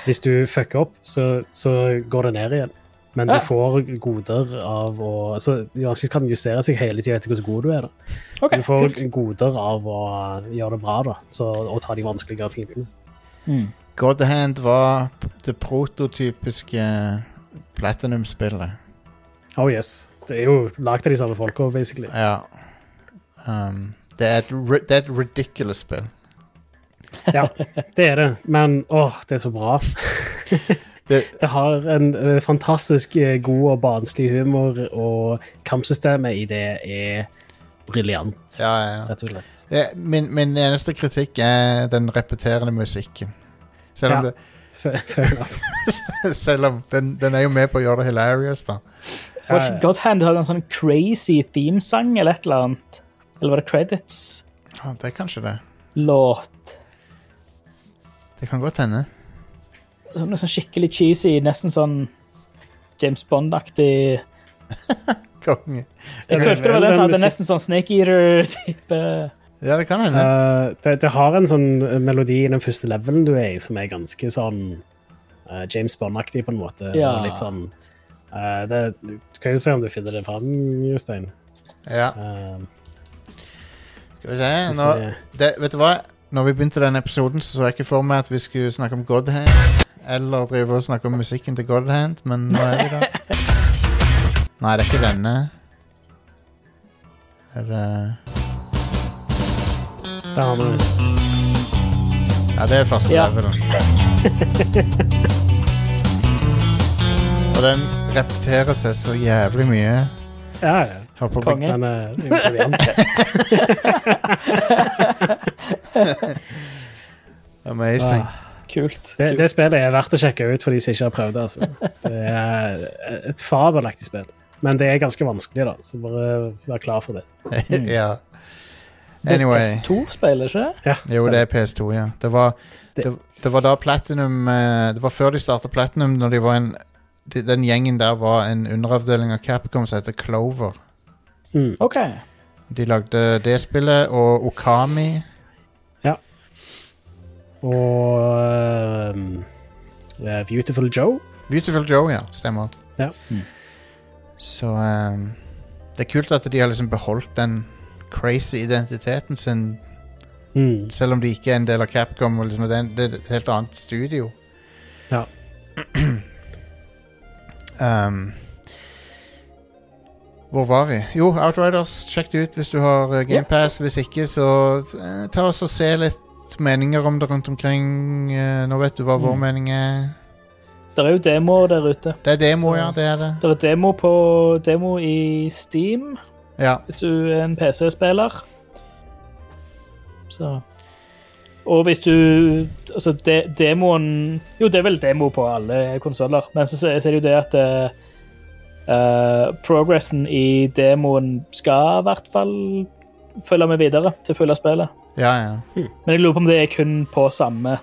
hvis du fucker opp, så, så går det ned igjen. Men du får goder av å Så vanskelig kan justere seg hele tida etter hvor god du er. da. Okay, Du får kult. goder av å gjøre det bra da, så, og ta de vanskeligere fiendene. Mm. God Hand var det prototypiske Platinum-spillet. Oh yes. Det er jo lagd av de samme folka, basically. Ja. Um, det Det er et, det er et ridiculous spill. Ja, det er det. Men åh, det er så bra. Det- Det har en eh, fantastisk eh, god og barnslig humor, og kampsystemet i det er briljant, Ja, ja, ja. rett og slett. Det, min, min eneste kritikk er den repeterende musikken. Selv om, det, selv om den, den er jo med på å gjøre det hilarious, da. Var ikke Godhand hadde en sånn crazy themesang eller et eller annet? Eller var det credits? Ja, det er kanskje det. Låt. Det kan godt hende. Sånn, sånn skikkelig cheesy, nesten sånn James Bond-aktig. Konge. Jeg følte det var den som hadde nesten sånn Snake Eater-type. Ja, det kan hende. Uh, det, det har en sånn melodi i den første levelen du er i, som er ganske sånn uh, James Bond-aktig, på en måte. Ja. Og Litt sånn uh, det, Du kan jo se om du finner det fram, Jostein. ja, Eh, skal vi se. Nå, det, vet du hva? Når vi begynte denne episoden, så så jeg ikke for meg at vi skulle snakke om Godhand. Eller drive og snakke om musikken til Godhand, men nå er vi der. Nei, det er ikke denne. Er det Der har vi den. Ja, det er første Ja. levelen. Og den repeterer seg så jævlig mye. Ja, ja. Konge. Eh, er. Amazing. Ah. Kult. Det, Kult. det spillet er verdt å sjekke ut for de som ikke har prøvd det. Altså. Det er et fabelaktig spill. Men det er ganske vanskelig, da, så bare vær klar for det. ja. Det er PS2-spill, ikke det? Ja, Jo, det er PS2, ja. Det var, Det- det, var da Platinum eh, Det var før de starta Platinum, når de var en Den gjengen der var en underavdeling av Capcom som heter Clover. Mm. OK. De lagde det spillet og Okami. Og eh, Beautiful Joe. Beautiful Joe, ja. Stemmer. Ja. Mm. Så um, det er kult at de har liksom beholdt den crazy identiteten sin, Mm. selv om de ikke er en del av Capcom. Og liksom, det, er en, det er et helt annet studio. Ja. um, hvor var vi? Jo, Outriders. Sjekk det ut hvis du har uh, GamePass. Hvis ikke, så eh, ta oss og se litt meninger om det rundt omkring. Eh, nå vet du hva vår Mm. mening er. Det er jo demoer der ute. Det er demo, Så- ja. Det er det. Det er demo på demo i Steam, Ja. hvis du er en PC-spiller. Så Og hvis du Altså, de, demoen Jo, det er vel demo på alle konsoller, men så, så er det jo det at eh, progressen i demoen skal i hvert fall følge med videre til fulle spillet. Ja, ja. Men jeg lurer på om det er kun på samme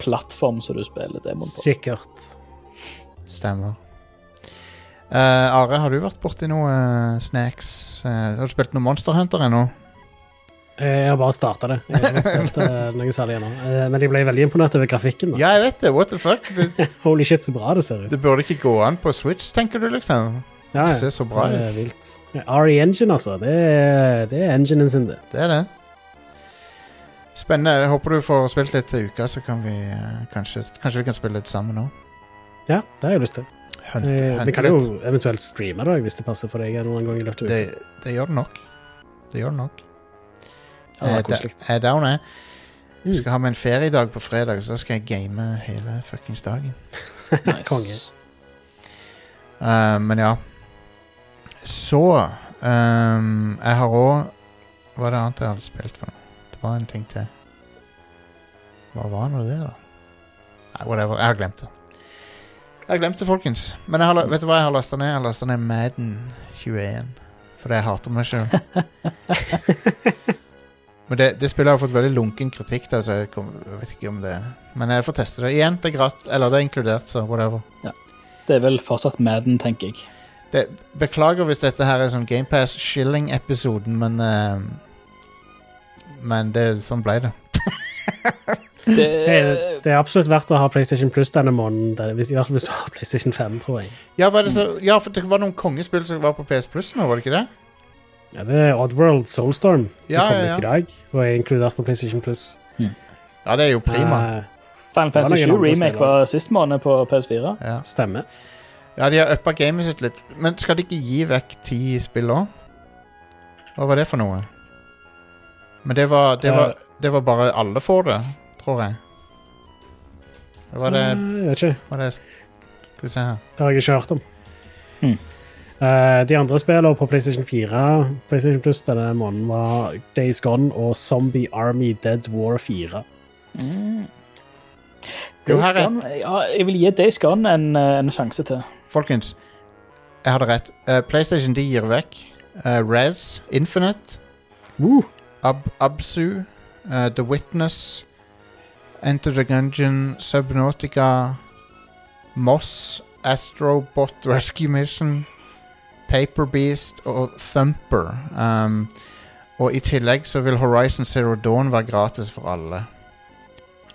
plattform som du spiller demoen på. Sikkert. Stemmer. Uh, Are, har du vært borti noe uh, snacks? Uh, har du spilt noe Monster Hunter ennå? Jeg har bare starta det. Jeg har ikke spilt noe særlig ennå. Eh, Men jeg ble veldig imponert over grafikken. Da. Ja, jeg vet det. What the fuck? Det, Holy shit, så bra det ser ut. det burde ikke gå an på Switch, tenker du, liksom? Ja, Det ser så bra ut. vilt. RE Engine, altså. Det er, det er enginen sin, det. Det er det. Spennende. Jeg håper du får spilt litt til uka, så kan vi eh, kanskje, kanskje vi kan spille litt sammen nå. Ja, det har jeg lyst til. Hunt, Eh, Vi kan kan jo eventuelt streame da, hvis det passer for deg. en eller annen gang i løpet av uka. Det, det gjør det nok. Det gjør det nok. Ja, det er koselig. jeg er down, jeg. Jeg Mm. skal ha meg en feriedag på fredag, så da skal jeg game hele fuckings dagen. Nice. Eh, men ja. Så ehm, Jeg har òg Hva er det annet jeg hadde spilt for noe? Var en ting til. Hva var nå det, da? Nei, whatever. Jeg har glemt det. Jeg har glemt det, folkens. Men jeg har, vet du hva jeg har lasta ned? Jeg har lasta ned Madden 21. Fordi jeg hater meg sjøl. Men det, det spillet har fått veldig lunken kritikk, der, så jeg, kom, jeg vet ikke om det Men jeg får teste det igjen. Det er gratt, Eller det er inkludert, så whatever. Ja. Det er vel fortsatt Madden, tenker jeg. Det, beklager hvis dette her er sånn GamePass Shilling-episoden, men eh, Men det, sånn ble det. Det, Hey, det er absolutt verdt å ha PlayStation Plus denne måneden. Hvis, I hvert fall hvis du har PlayStation 5, tror jeg. Ja, det så, ja, for det var noen kongespill som var på PS Plus nå, var det ikke det? Ja, det er Oddworld Soulstorm. Det kom ja, ut ja. i dag og er inkludert på PlayStation Plus. Ja, det er jo prima. Uh, Final Fantasy 7 Remake var sist måned på PS4. Ja. stemmer. ja, de har uppa gamet sitt litt. Men skal de ikke gi vekk ti spill òg? Hva var det for noe? Men det var, det, Eh. var, det var bare alle får det, tror jeg. Var det, Eh, Jeg vet ikke. var det Skal vi se her. Det har jeg ikke hørt om. Mm. Uh, de andre spillene på PlayStation 4 PlayStation Plus denne måneden var Days Gone og Zombie Army Dead War 4. Mm. Jo, her er- Gone, ja, jeg vil gi Days Gone en, eh, en sjanse til. Folkens, jeg hadde rett. Uh, PlayStation de gir vekk uh, Rez, Infinite, Uh, Ab Absu, uh, The Witness, Enter the Gungeon, Subnautica, Moss, Astrobot Rescue Mission, Paper Beast og Thumper. Um, og i tillegg så vil Horizon Zero Dawn være gratis for alle.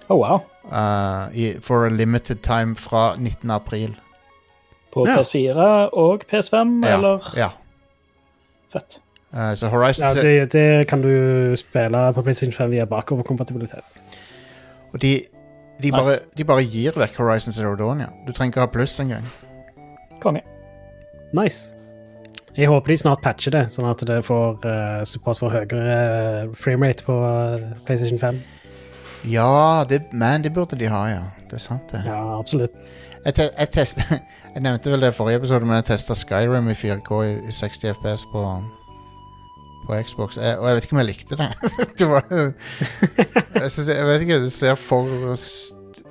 Oh, wow. Uh, i, for a limited time fra 19. april. På Ja. PS4 og PS5, Ja, eller? ja. Fett. Eh, så Horizon ja, det, det kan du spille på PlayStation 5 via bakoverkompatibilitet. Og de, de, Nice. bare, de bare gir vekk Horizon Zero Dawn, ja. Du trenger ikke ha pluss engang. Konge. Nice. Jeg håper de snart patcher det, sånn at det får uh, support for høyere uh, framerate på eh, PlayStation 5. Ja, det, man, det burde de ha, ja. Det er sant, det. Ja, absolutt. Jeg, te jeg, test jeg nevnte vel det i forrige episode, men jeg testa Skyrim i 4K i, i 60 FPS på, på Xbox, jeg, og jeg vet ikke om jeg likte det. det var, jeg, synes, jeg vet ikke, det ser for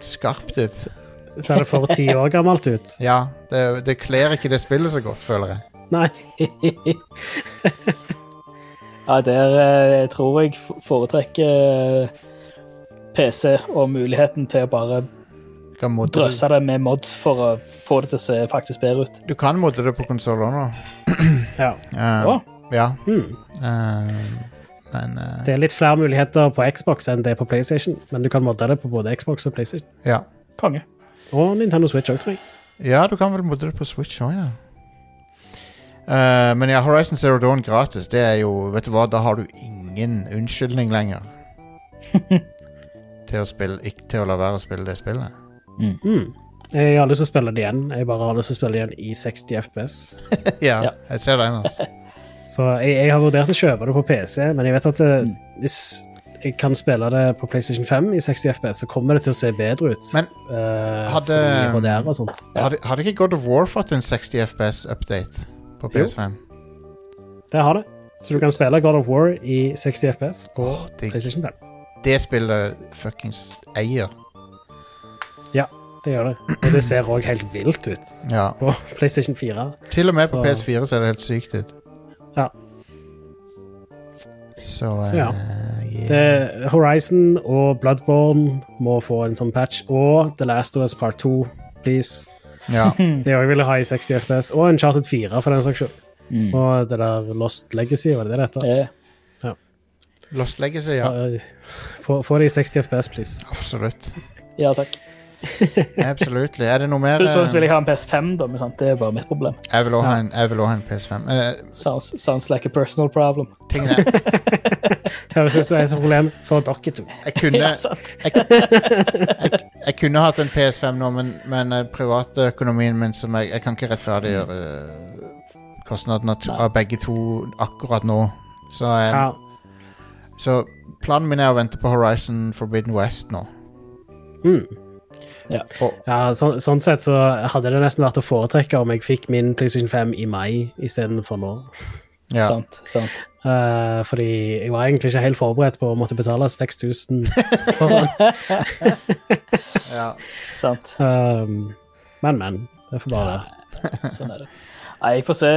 skarpt ut. Ser det for ti år gammelt ut? Ja, det, det kler ikke det spillet så godt, føler jeg. Nei. Ja, der jeg tror jeg foretrekker eh, PC og muligheten til å bare drøsse det med mods for å få det til å se faktisk bedre ut. du kan modde det på konsoller nå. Ja. Uh, Å. Ja. Hmm. Eh, men eh, Det er litt flere muligheter på Xbox enn det er på PlayStation, men du kan modde det på både Xbox og PlayStation. ja. Konge. Og Nintendo Switch òg, tror jeg. Ja, du kan vel modde det på Switch òg, ja. Uh, men ja, Horizon Zero Dawn gratis, det er jo Vet du hva, da har du ingen unnskyldning lenger. til, å spille, ikke, til å la være å spille det spillet. Mm. Jeg har lyst til å spille det igjen. Jeg bare har lyst til å spille det igjen i 60 FPS. ja, Ja. jeg ser den, altså. Så jeg, jeg har vurdert å kjøpe det på PC, men jeg vet at det, hvis jeg kan spille det på PlayStation 5 i 60 FPS, så kommer det til å se bedre ut. Men Eh, hadde- HDR og sånt. Hadde, hadde ikke God of War fått en 60 FPS-update på PS5? Det har det. Så du kan spille God of War i 60 FPS på oh, det, PlayStation 5. Det spillet fuckings eier. Ja Det gjør det. Og det ser òg helt vilt ut Ja. på PlayStation 4. Til og med på PS4 ser det helt sykt ut. Ja. Så, Så ja. eh, yeah. Det, Horizon og Bloodborne må få en sånn patch. Og The Last of Us Part 2, please. ja. Det jeg ville ha i 60 FPS. Og Uncharted 4, for den saks skyld. Mm. Og det der Lost Legacy, var det det det yeah. ja. Lost Legacy, ja. Ja. Få få det i 60 FPS, please. Absolutt. ja, takk. Absolutt. Er det noe mer Først og fremst vil eh, jeg ha en PS5, da, men sant? det er bare mitt problem. Jeg vil også ha Ja. ha en PS5. Uh, Sounds, sounds like a personal problem. Ting er, Det høres ut som et problem for dere to. jeg kunne, Ja, jeg, jeg, jeg kunne hatt en PS5 nå, men, men eh, privatøkonomien min som jeg, jeg kan ikke rettferdiggjøre eh, kostnaden av, begge to akkurat nå. Så, eh, Ja. så planen min er å vente på Horizon Forbidden West nå. Mm. Og, Ja, så, sånn sett så hadde det nesten vært å foretrekke om jeg fikk min PlayStation 5 i mai istedenfor nå. ja. Sant, sant. Uh, fordi jeg var egentlig ikke helt forberedt på å måtte betale 6000 for den. ja. sant. Um, men, men. Det får bare være. Sånn er det. Nei, jeg får se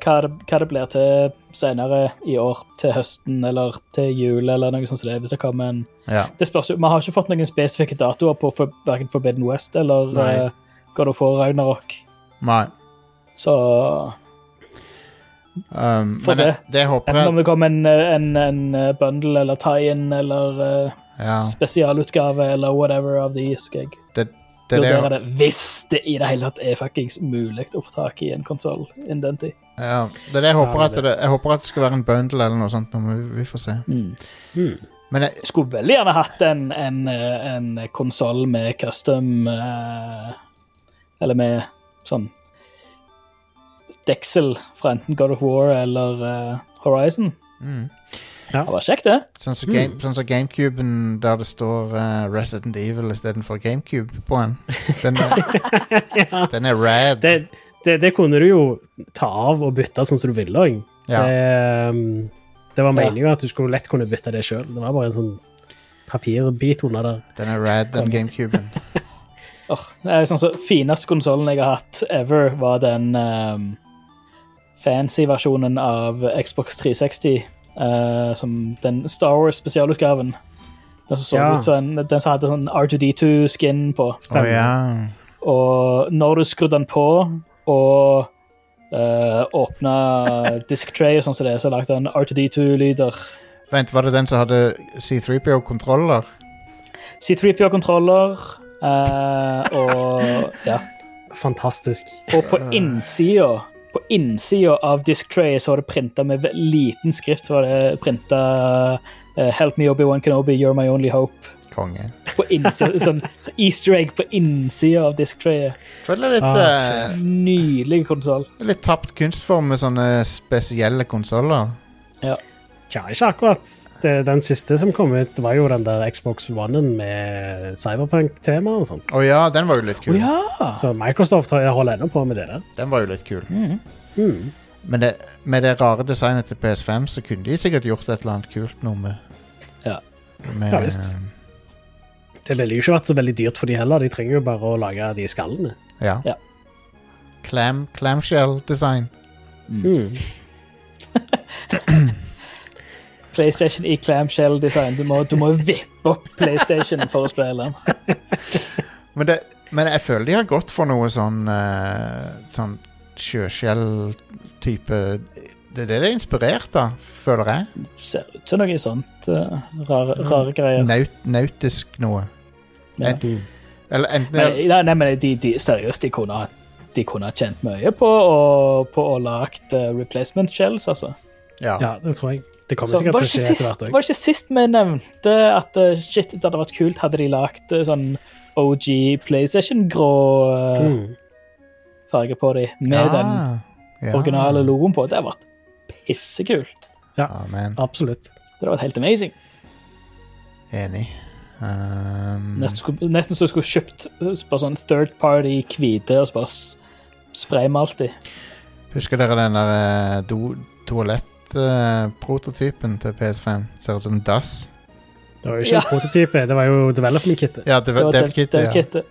hva det, hva det blir til senere i år. Til høsten eller til jul eller noe sånt. hvis det kommer en ja. Det spørs jo, Vi har ikke fått noen spesifikke datoer på for, verken Forbidden West eller Nei. uh, God of War Ragnarok. Nei. Så Um, Få se. det, det håper enten om det kommer en, en, en bundle eller tie-in eller uh, ja. spesialutgave eller whatever av de, skal jeg vurdere det, det. Hvis det i det hele tatt er fuckings mulig å få tak i en konsoll innen den tid. ja, det er det jeg håper Ja, at det, Jeg håper at det skal være en bundle eller noe sånt. men Vi, vi får se. mm. Men jeg, Skulle veldig gjerne hatt en, en, eh, en konsoll med custom eh, Eller med sånn Deksel fra enten God of War eller eh, Horizon. mm. Det var kjekt, det. Sånn som game, sånn som GameCuben der det står uh, Resident Evil istedenfor GameCube på den. Den er, den er rad. Det, det, det kunne du jo ta av og bytte sånn som du ville òg. Ja. Det, um, det var meninga at du skulle lett kunne bytte det sjøl. Det var bare en sånn papirbit under der. Den er rad, den GameCuben. oh, det er sånn så Fineste konsollen jeg har hatt ever, var den um, fancy versjonen av Xbox 360. eh, som den Star Wars-spesialutgaven. Den som så Ja. ut som en, den som hadde sånn R2D2-skin på. Stemmer. ja. Og når du skrudde den på og uh, åpna disk tray og sånn som det, så lagde den R2D2-lyder. Vent, var det den som hadde C3PO-kontroller? C3PO-kontroller uh, og ja. Fantastisk. Og på innsida på innsida av disk tray så var det printa med liten skrift. Så var det printa 'Help me, Obi-Wan Kenobi, you're my only hope'. Konge. På innsida, sånn, så Easter egg på innsida av disk trayet. Føler litt, Ah, eh, Nydelig konsoll. litt tapt kunstform med sånne spesielle konsoller. Tja, ikke akkurat. Det, den siste som kom ut, var jo den der Xbox One-en med cyberpunk-tema og sånt. Å ja, den var jo litt kul. kul. ja! Så Microsoft holder ennå på med det der. Den var jo litt kul. Mm. Mm. Men det, med det rare designet til PS5 så kunne de sikkert gjort et eller annet kult noe med Ja. med, Ja, visst. Det ville jo ikke vært så veldig dyrt for de heller. De trenger jo bare å lage de skallene. Ja. Ja. Clam, clamshell design. Mm. PlayStation i clamshell design. Du må, du må vippe opp PlayStation for å spille den. Men, det, men jeg føler de har gått for noe sånn uh, Sånn sjøskjell-type Det er det det er inspirert av, føler jeg. Ser ut som noe sånt. Uh, rare, rare greier. Naut, nautisk noe. Ja. En- Eller enten Men, nei, nei, men de, de, seriøst, de kunne, de kunne ha tjent mye på å, på å lagt eh, replacement shells, altså. ja. Ja, det tror jeg. Det kommer Så, sikkert til å skje etter hvert hvert var òg. det ikke sist vi nevnte at eh, shit, det hadde vært kult hadde de lagt eh, sånn OG PlayStation-grå eh, Mm. farge på dem, med den Ah, ja. originale logoen på. Det hadde vært pissekult. Ja, Amen. Absolutt. Det hadde vært helt amazing. enig. Um, Nesten, skulle, nesten så du skulle kjøpt bare sånn third party hvite og så bare spraymalt de. Husker dere den der eh, do, toalett-prototypen til PS5? Ser ut som dass. Det var jo ikke Ja. en prototype, det var jo development-kittet. Ja, det Det var var DevKit. dev- Ja. ja.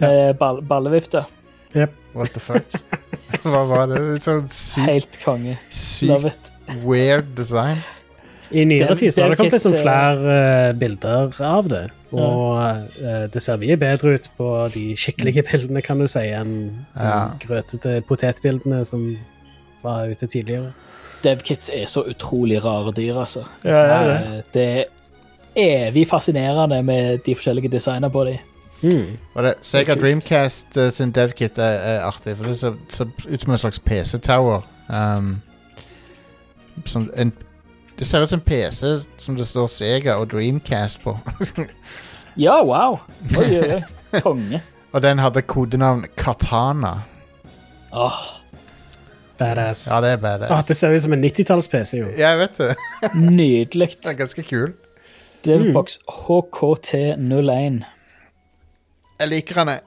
Med ball, ballevifte. What the fuck? Hva var det? Det Sånn sykt, Helt konge. Sykt weird design. I nyere tid så har det kommet litt sånn flere uh, bilder av det. Og uh, det ser mye bedre ut på de skikkelige bildene, kan du si, enn Ja. grøtete potetbildene som var ute tidligere. DevKits er så utrolig rare dyr, altså. Ja, ja, ja. Det er evig fascinerende med de forskjellige designene på dem. Mm. Og det, Sega. Dreamcast uh, sin devkit er, er artig, for det ser, ser ut som en slags PC-tower. Um, det ser ut som en PC som det står Sega og Dreamcast på. Ja, wow! Oi, oi, oi. Konge. og den hadde kodenavn Katana. Åh, Badass. Ja, det er Ah, badass. det ser ut som en 90-talls-PC, jo. Ja, jeg vet det. nydelig. Den er ganske kul. Devilbox HKT01. Jeg liker den, jeg.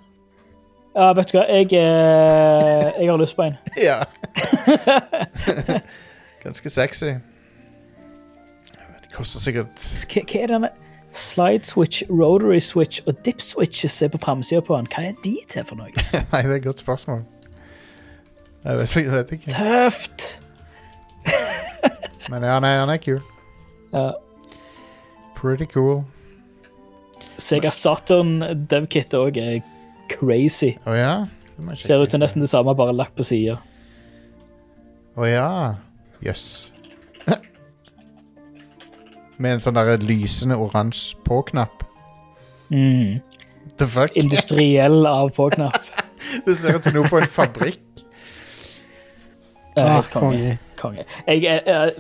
Ja, vet du hva, jeg, eh, jeg har lyst på en. Ja. ganske sexy. Det koster sikkert Hva, hva er denne? Slide switch, rotary switch og dip switches er på framsida på den. Hva er de til for noe? Nei, det er et godt spørsmål. Jeg vet, jeg vet ikke. Tøft! Men ja, nei, han er kul. Ja. Pretty cool. Sega Saturn DevKit òg er crazy. Å ja? Det må jeg Ser ut sjekke. som nesten det samme, bare lagt på sida. Å ja. Jøss. Med en sånn der lysende oransje på-knapp. Mm. The fuck? Industriell av på-knapp. Det ser ut som noe på en fabrikk. Det er Ah, helt konge. konge. Jeg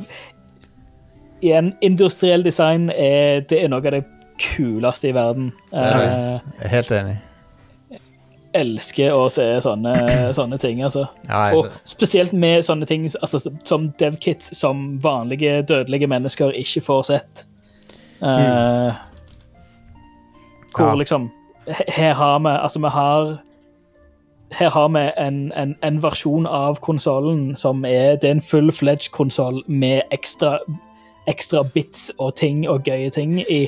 igjen, industriell design er, det er noe av det kuleste i verden. Er visst. Eh, Jeg helt enig. elsker å se sånne, sånne ting, altså. Ja, jeg, Og spesielt med sånne ting altså, som devkits som vanlige dødelige mennesker ikke får sett. Eh, hvor Ja. liksom Her har vi Altså, vi har Her har vi en, en, en versjon av konsollen som er Det er en full-fledged konsoll med ekstra, ekstra bits og ting og gøye ting i.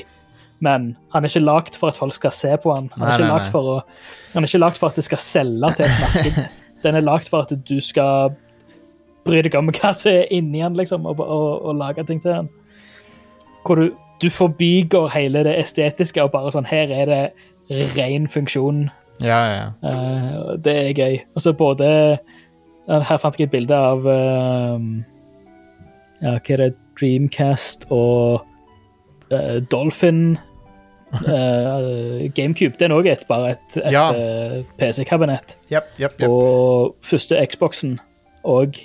Men han er ikke lagd for at folk skal se på han. Han er ikke lagd for for at det skal selge til et marked. Den er lagd for at du skal bry deg om hva som er inni han, liksom, og, og, og lage ting til han. Hvor du, du forbigår hele det estetiske og bare sånn Her er det ren funksjon. Ja, ja, ja. Eh, det er gøy. Og så både Her fant jeg et bilde av eh, Ja, hva er det? Dreamcast og uh, Dolphin. Uh, GameCube. det er et, bare et, et Ja. uh, PC-kabinett. Yep, yep, yep. Og første Xboxen òg.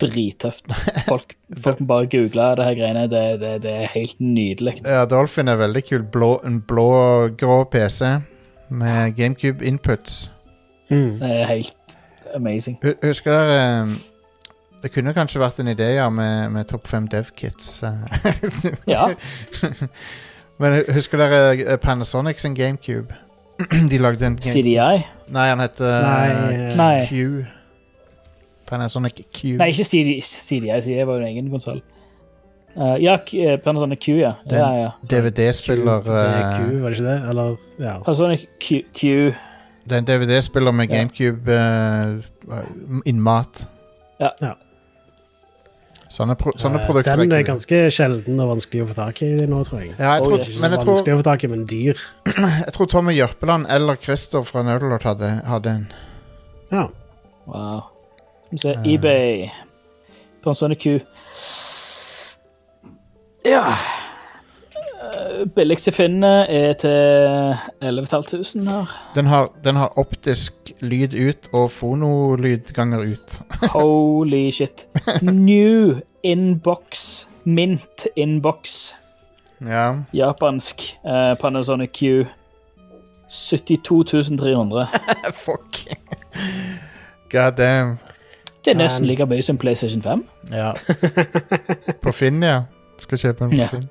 Drittøft. Folk, folk må bare google det her greiene. Det, det, det er helt nydelig. Ja, Dolphin er veldig kul. Blå, en blå-grå PC med GameCube inputs. Mm. Det er helt amazing. Husker dere eh, Det kunne kanskje vært en idé ja, med, med topp 5 dev-kits. Ja. Men husker dere eh, Panasonic sin GameCube? De lagde en game- CDI? Nei, han heter Nei, eh, eh, Nei. Panasonic Q. Nei, ikke CD, jeg sier det var jo en egen konsoll. ja, eh, Panasonic Q, ja. Den- ja, ja. DVD-spiller Q, det eh, Q, var det ikke det? Eller, ja. Panasonic Q, Q. Det er en DVD-spiller med Ja. GameCube uh, innmat. Ja. Ja. Sånne, pro sånne produkter Den er ganske sjelden og vanskelig å få tak i nå, tror jeg. Ja, jeg Oh, tror, yes. men jeg tror, Vanskelig å få tak i, men dyr. jeg tror Tommy Jørpeland eller Christer fra Nerdlord hadde, hadde en. Ja. Wow. Skal vi se, på eBay. Panasonic Q. Ja Eh, Billigste finnet er til 11 500 her. Den har, den har optisk lyd ut og fonolyd ganger ut. Holy shit. New inbox. Mint inbox. Ja. Japansk eh, Panasonic Q. 72 300. Fuck. God damn. Det er nesten like mye som PlayStation 5. Ja. På Finn, ja. Skal kjøpe en på Ja. Finn.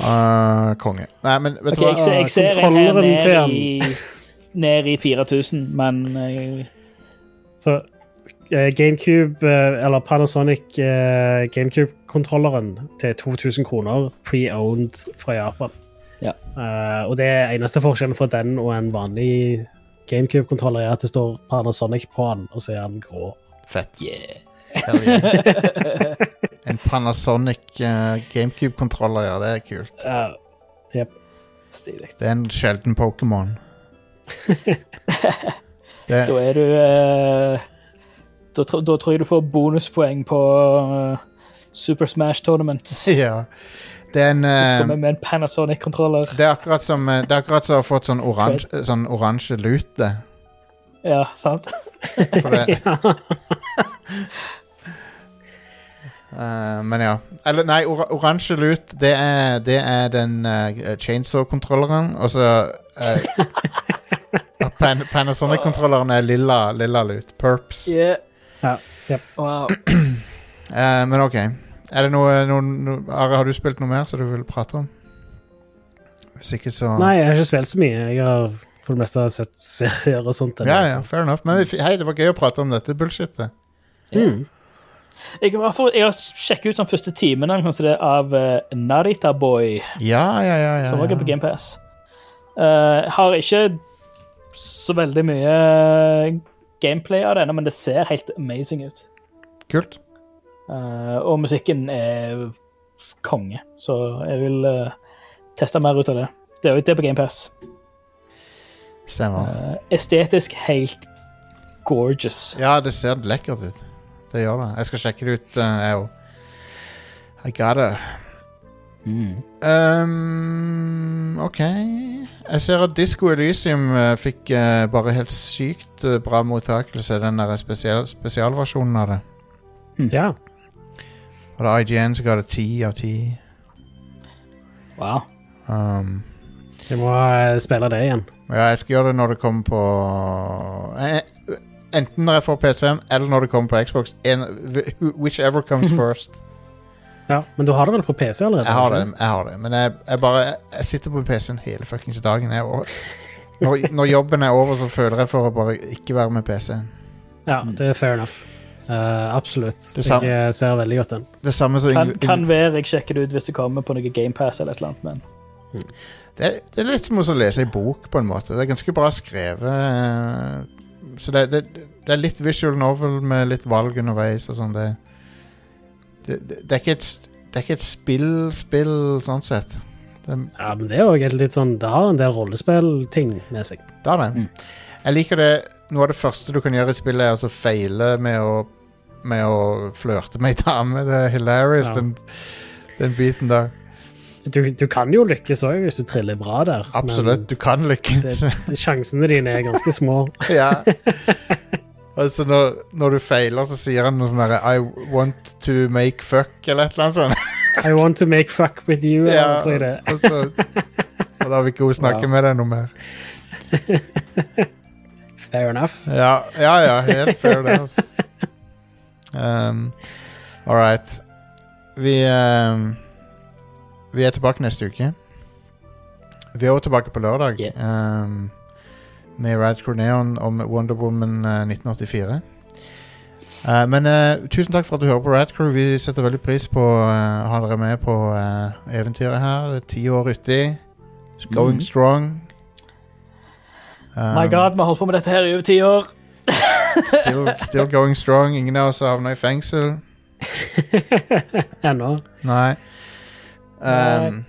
Ah, konge. Nei, men vet okay, du hva? jeg, ser, en her ned i, ned i 4000, men uh, Så eh, GameCube, eh, eller Panasonic GameCube-kontrolleren til 2000 kroner pre-owned fra Japan. Ja. Eh, og det er eneste forskjellen fra den og en vanlig GameCube-kontroller er at det står Panasonic på den, og så er den grå. Fett. yeah. Yeah. En Panasonic uh, GameCube-kontroller, ja, det er kult. Uh, Stilig. Det er en sjelden Pokémon. Det, Da er du uh, da, da tror jeg du får bonuspoeng på eh, Super Smash Tournament. ja. Det er en eh, med en Panasonic-kontroller. Det er akkurat som eh, Det er akkurat som å ha fått sånn oransje sånn oransje lute. Ja, sant? For det. Eh, men ja. Eller nei, ora oransje lut, det er, det er den eh, chainsaw-kontrolleren. Og så uh, Pan Panasonic-kontrolleren er lilla, lilla lut. Perps. Yeah. Ja, ja. Wow. Eh, men OK. Er det noe, noe, noe Are, har du spilt noe mer som du vil prate om? Hvis ikke, så Nei, jeg har ikke spilt så mye. Jeg har for det meste sett serier og sånt. Ja, ja, fair enough. Men hei, det var gøy å prate om dette bullshitet. Mm. Jeg, har jeg har sjekket ut den første timen av uh, Narita Boy, Ja, ja, ja. ja, som også er på. GamePass. Uh, har ikke så veldig mye gameplay av det ennå, men det ser helt amazing ut. Kult. Uh, og musikken er konge, så jeg vil uh, teste mer ut av det. Det er jo det er på GamePass. Stemmer. Uh, estetisk helt gorgeous. Ja, det ser lekkert ut. Det gjør det. Jeg skal sjekke det ut, jeg òg. I got it. Um, OK. Jeg ser at Disco Elysium fikk bare helt sykt bra mottakelse, den der spesial spesialversjonen av det. ja. Og det er IGN som ga det ti av ti. Wow. Um, Jeg må eh, spille det igjen. Ja, jeg skal gjøre det når det kommer på eh, Enten når jeg får PS5, eller når det kommer på Xbox. En, whichever comes first. Ja, Men du har det vel på PC allerede? Jeg har det, jeg har det. men jeg, jeg bare Jeg sitter på PC-en hele fuckings dagen. Jeg, og, når, når jobben er over, så føler jeg for å bare ikke være med PC-en. Ja, det er fair enough. Eh, absolutt. Jeg eh, ser veldig godt den. Det samme som Kan, kan være jeg sjekker det ut hvis det kommer på noe GamePass eller et eller annet, men det, er- det er litt som å lese ei bok, på en måte. Det er ganske bra skrevet. eh, Så det, det, det er litt visual novel med litt valg underveis og sånn. Det, det, det, det er ikke et det er ikke et spill-spill sånn sett. Det, Ja, men det er jo litt sånn Det har en del rollespillting med seg. det det. Mm. Jeg liker det Noe av det første du kan gjøre i spillet, er altså feile med å Med å flørte med ei dame. Det er hilarious, Ja. den, den biten der. Du, du kan jo lykkes òg hvis du triller bra der. Absolutt. Du kan lykkes. det, sjansene dine er ganske små. ja. Altså når, når du feiler, så sier han noe sånn herre I want to make fuck, eller et eller annet sånt. I want to make fuck with you. Ja, tror jeg det. og så og da vil ikke hun snakke Wow. med deg noe mer. Fair enough. Ja, ja, ja helt fair det, altså. Um, all right. Vi um, Vi er tilbake neste uke. Vi er også tilbake på lørdag um, med Rad Corneon om Wonder Woman uh, 1984. Uh, men uh, tusen takk for at du hører på Radcrew. Vi setter veldig pris på uh, å ha dere med på uh, eventyret her. Ti år uti. Going mm. strong. Um, My God, vi har holdt på med dette her i over ti år. Still, still going strong. Ingen av oss har havna i fengsel. Ennå. Nei. Um,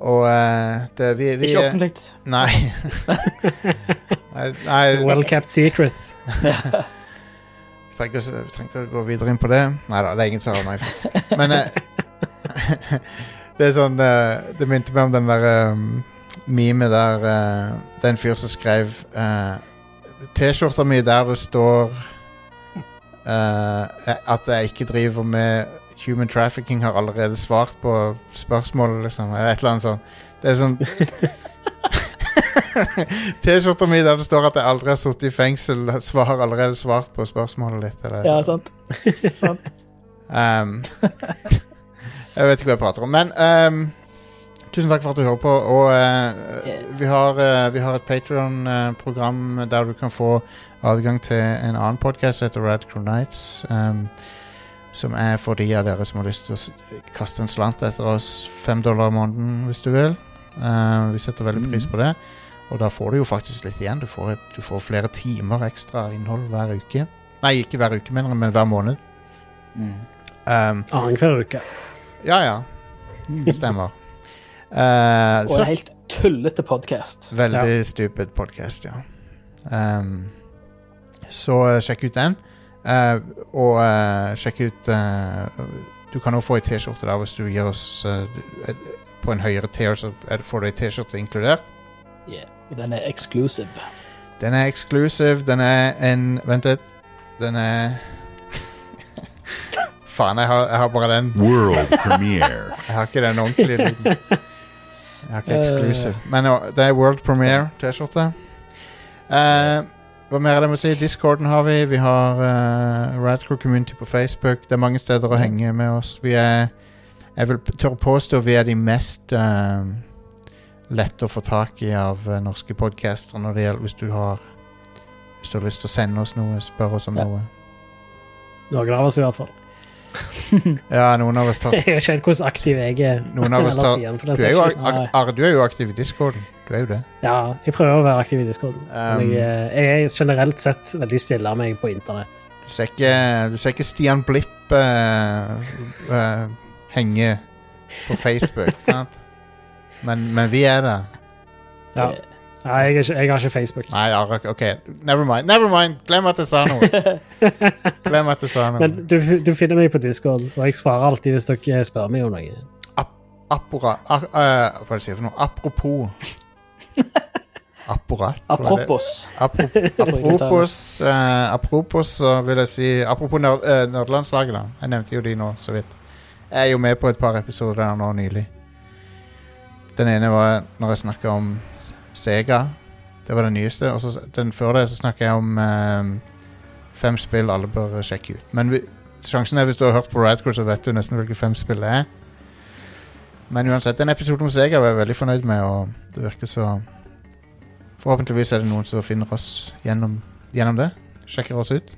og uh, det vi, vi Ikke offentlig. Nei. nei, nei Well kept secret. vi, trenger ikke, å- gå videre inn på det. Nei da, det er ingen som har havna i fengsel. Men uh, det er sånn uh, Det minte meg om den der um, meme der uh, Det er en fyr som skrev eh, T-skjorta mi der det står eh, at jeg ikke driver med human trafficking, har allerede svart på spørsmålet, liksom. Eller et eller annet sånt. Det er sånn T-skjorta mi der det står at jeg aldri har sittet i fengsel, har allerede svart på spørsmålet ditt. Eller, Ja, sant. sant. Um, jeg vet ikke hva jeg prater om, men um, tusen takk for at du hører på. Og eh, vi, har, eh, vi har et Patreon-program der du kan få adgang til en annen podkast som heter Rad Crew Nights. Um, som er for de av dere som har lyst til å kaste en slant etter oss. Fem dollar i måneden hvis du vil. Uh, vi setter veldig pris Mhm. på det. Og da får du jo faktisk litt igjen. Du får, et, du får flere timer ekstra innhold hver uke. Nei, ikke hver uke, mener jeg, men hver måned. Mm. Um, Annenhver uke. ja, ja. Det stemmer. Uh, Og så, en helt tullete podkast. veldig stupid podcast, ja. Um, så uh, sjekk ut den. Uh, og uh, sjekk ut uh, Du kan også få ei T-skjorte der hvis du gir oss uh, På en høyere tier så får du ei T-skjorte inkludert. Yeah. Og den er exclusive. Den er exclusive. Den er en Vent litt. Den er Faen, jeg har, jeg har bare den. World premiere. Jeg har ikke den ordentlige lyden. Jeg har ikke exclusive. Men uh, det er World Premiere T-skjorte. Uh, hva mer er det med å si? Discorden har vi. Vi har uh, Radcrew Community på Facebook. Det er mange steder å henge med oss. Vi er Jeg vil tørre påstå vi er de mest uh, lette å få tak i av uh, norske podcaster når det gjelder hvis du har Hvis du har lyst til å sende oss noe, spør oss om Ja. noe. har av oss, i hvert fall. Ja, noen av oss tar Jeg vet ikke hvordan aktiv jeg er. Noen av oss tar Du er jo, ak du er jo aktiv i Discorden. Du er jo det. Ja, jeg prøver å være aktiv i Discord. Um, jeg, eh, jeg er generelt sett veldig stille av meg på internett. Du ser ikke, du ser ikke Stian Blipp uh, uh, henge på Facebook, sant? Men, men vi er det. Ja. Eh, Nei, jeg, ikke, jeg har ikke Facebook. Nei, ja, OK. Never mind. Never mind. Glem at jeg sa noe. Glem at jeg sa noe. Men du, du finner meg på Discord, og jeg svarer alltid hvis dere spør meg om noe. Appora... Ar, uh, hva er det jeg sier for noe? Apropos Apparat? det? Apropos. Apro- Apropos, uh, apropos uh, vil jeg si Apropos nerd, uh, nerdelandslaget, da. Jeg nevnte jo de nå, så vidt. Jeg er jo med på et par episoder der nå nylig. Den ene var når jeg snakka om Sega. Det var den nyeste. Og så den før det så snakker jeg om eh, fem spill alle bør sjekke ut. Men vi, sjansen er hvis du har hørt på Radcrew, så vet du nesten hvilke fem spill det er. Men uansett, den episoden om Sega var jeg veldig fornøyd med, og det virker så Forhåpentligvis er det noen som finner oss gjennom, gjennom det. Sjekker oss ut.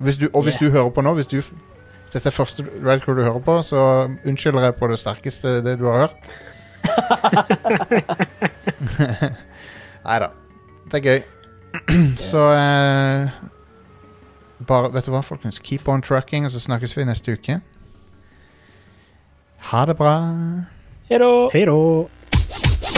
Hvis du, og hvis Yeah. du hører på nå, hvis, du, hvis dette er første Radcrew du hører på, så unnskylder jeg på det sterkeste det du har hørt. Nei da. Det er gøy. så eh, bare, Vet du hva, folkens? Keep on trucking, og så snakkes vi neste uke. Ha det bra. Hei da.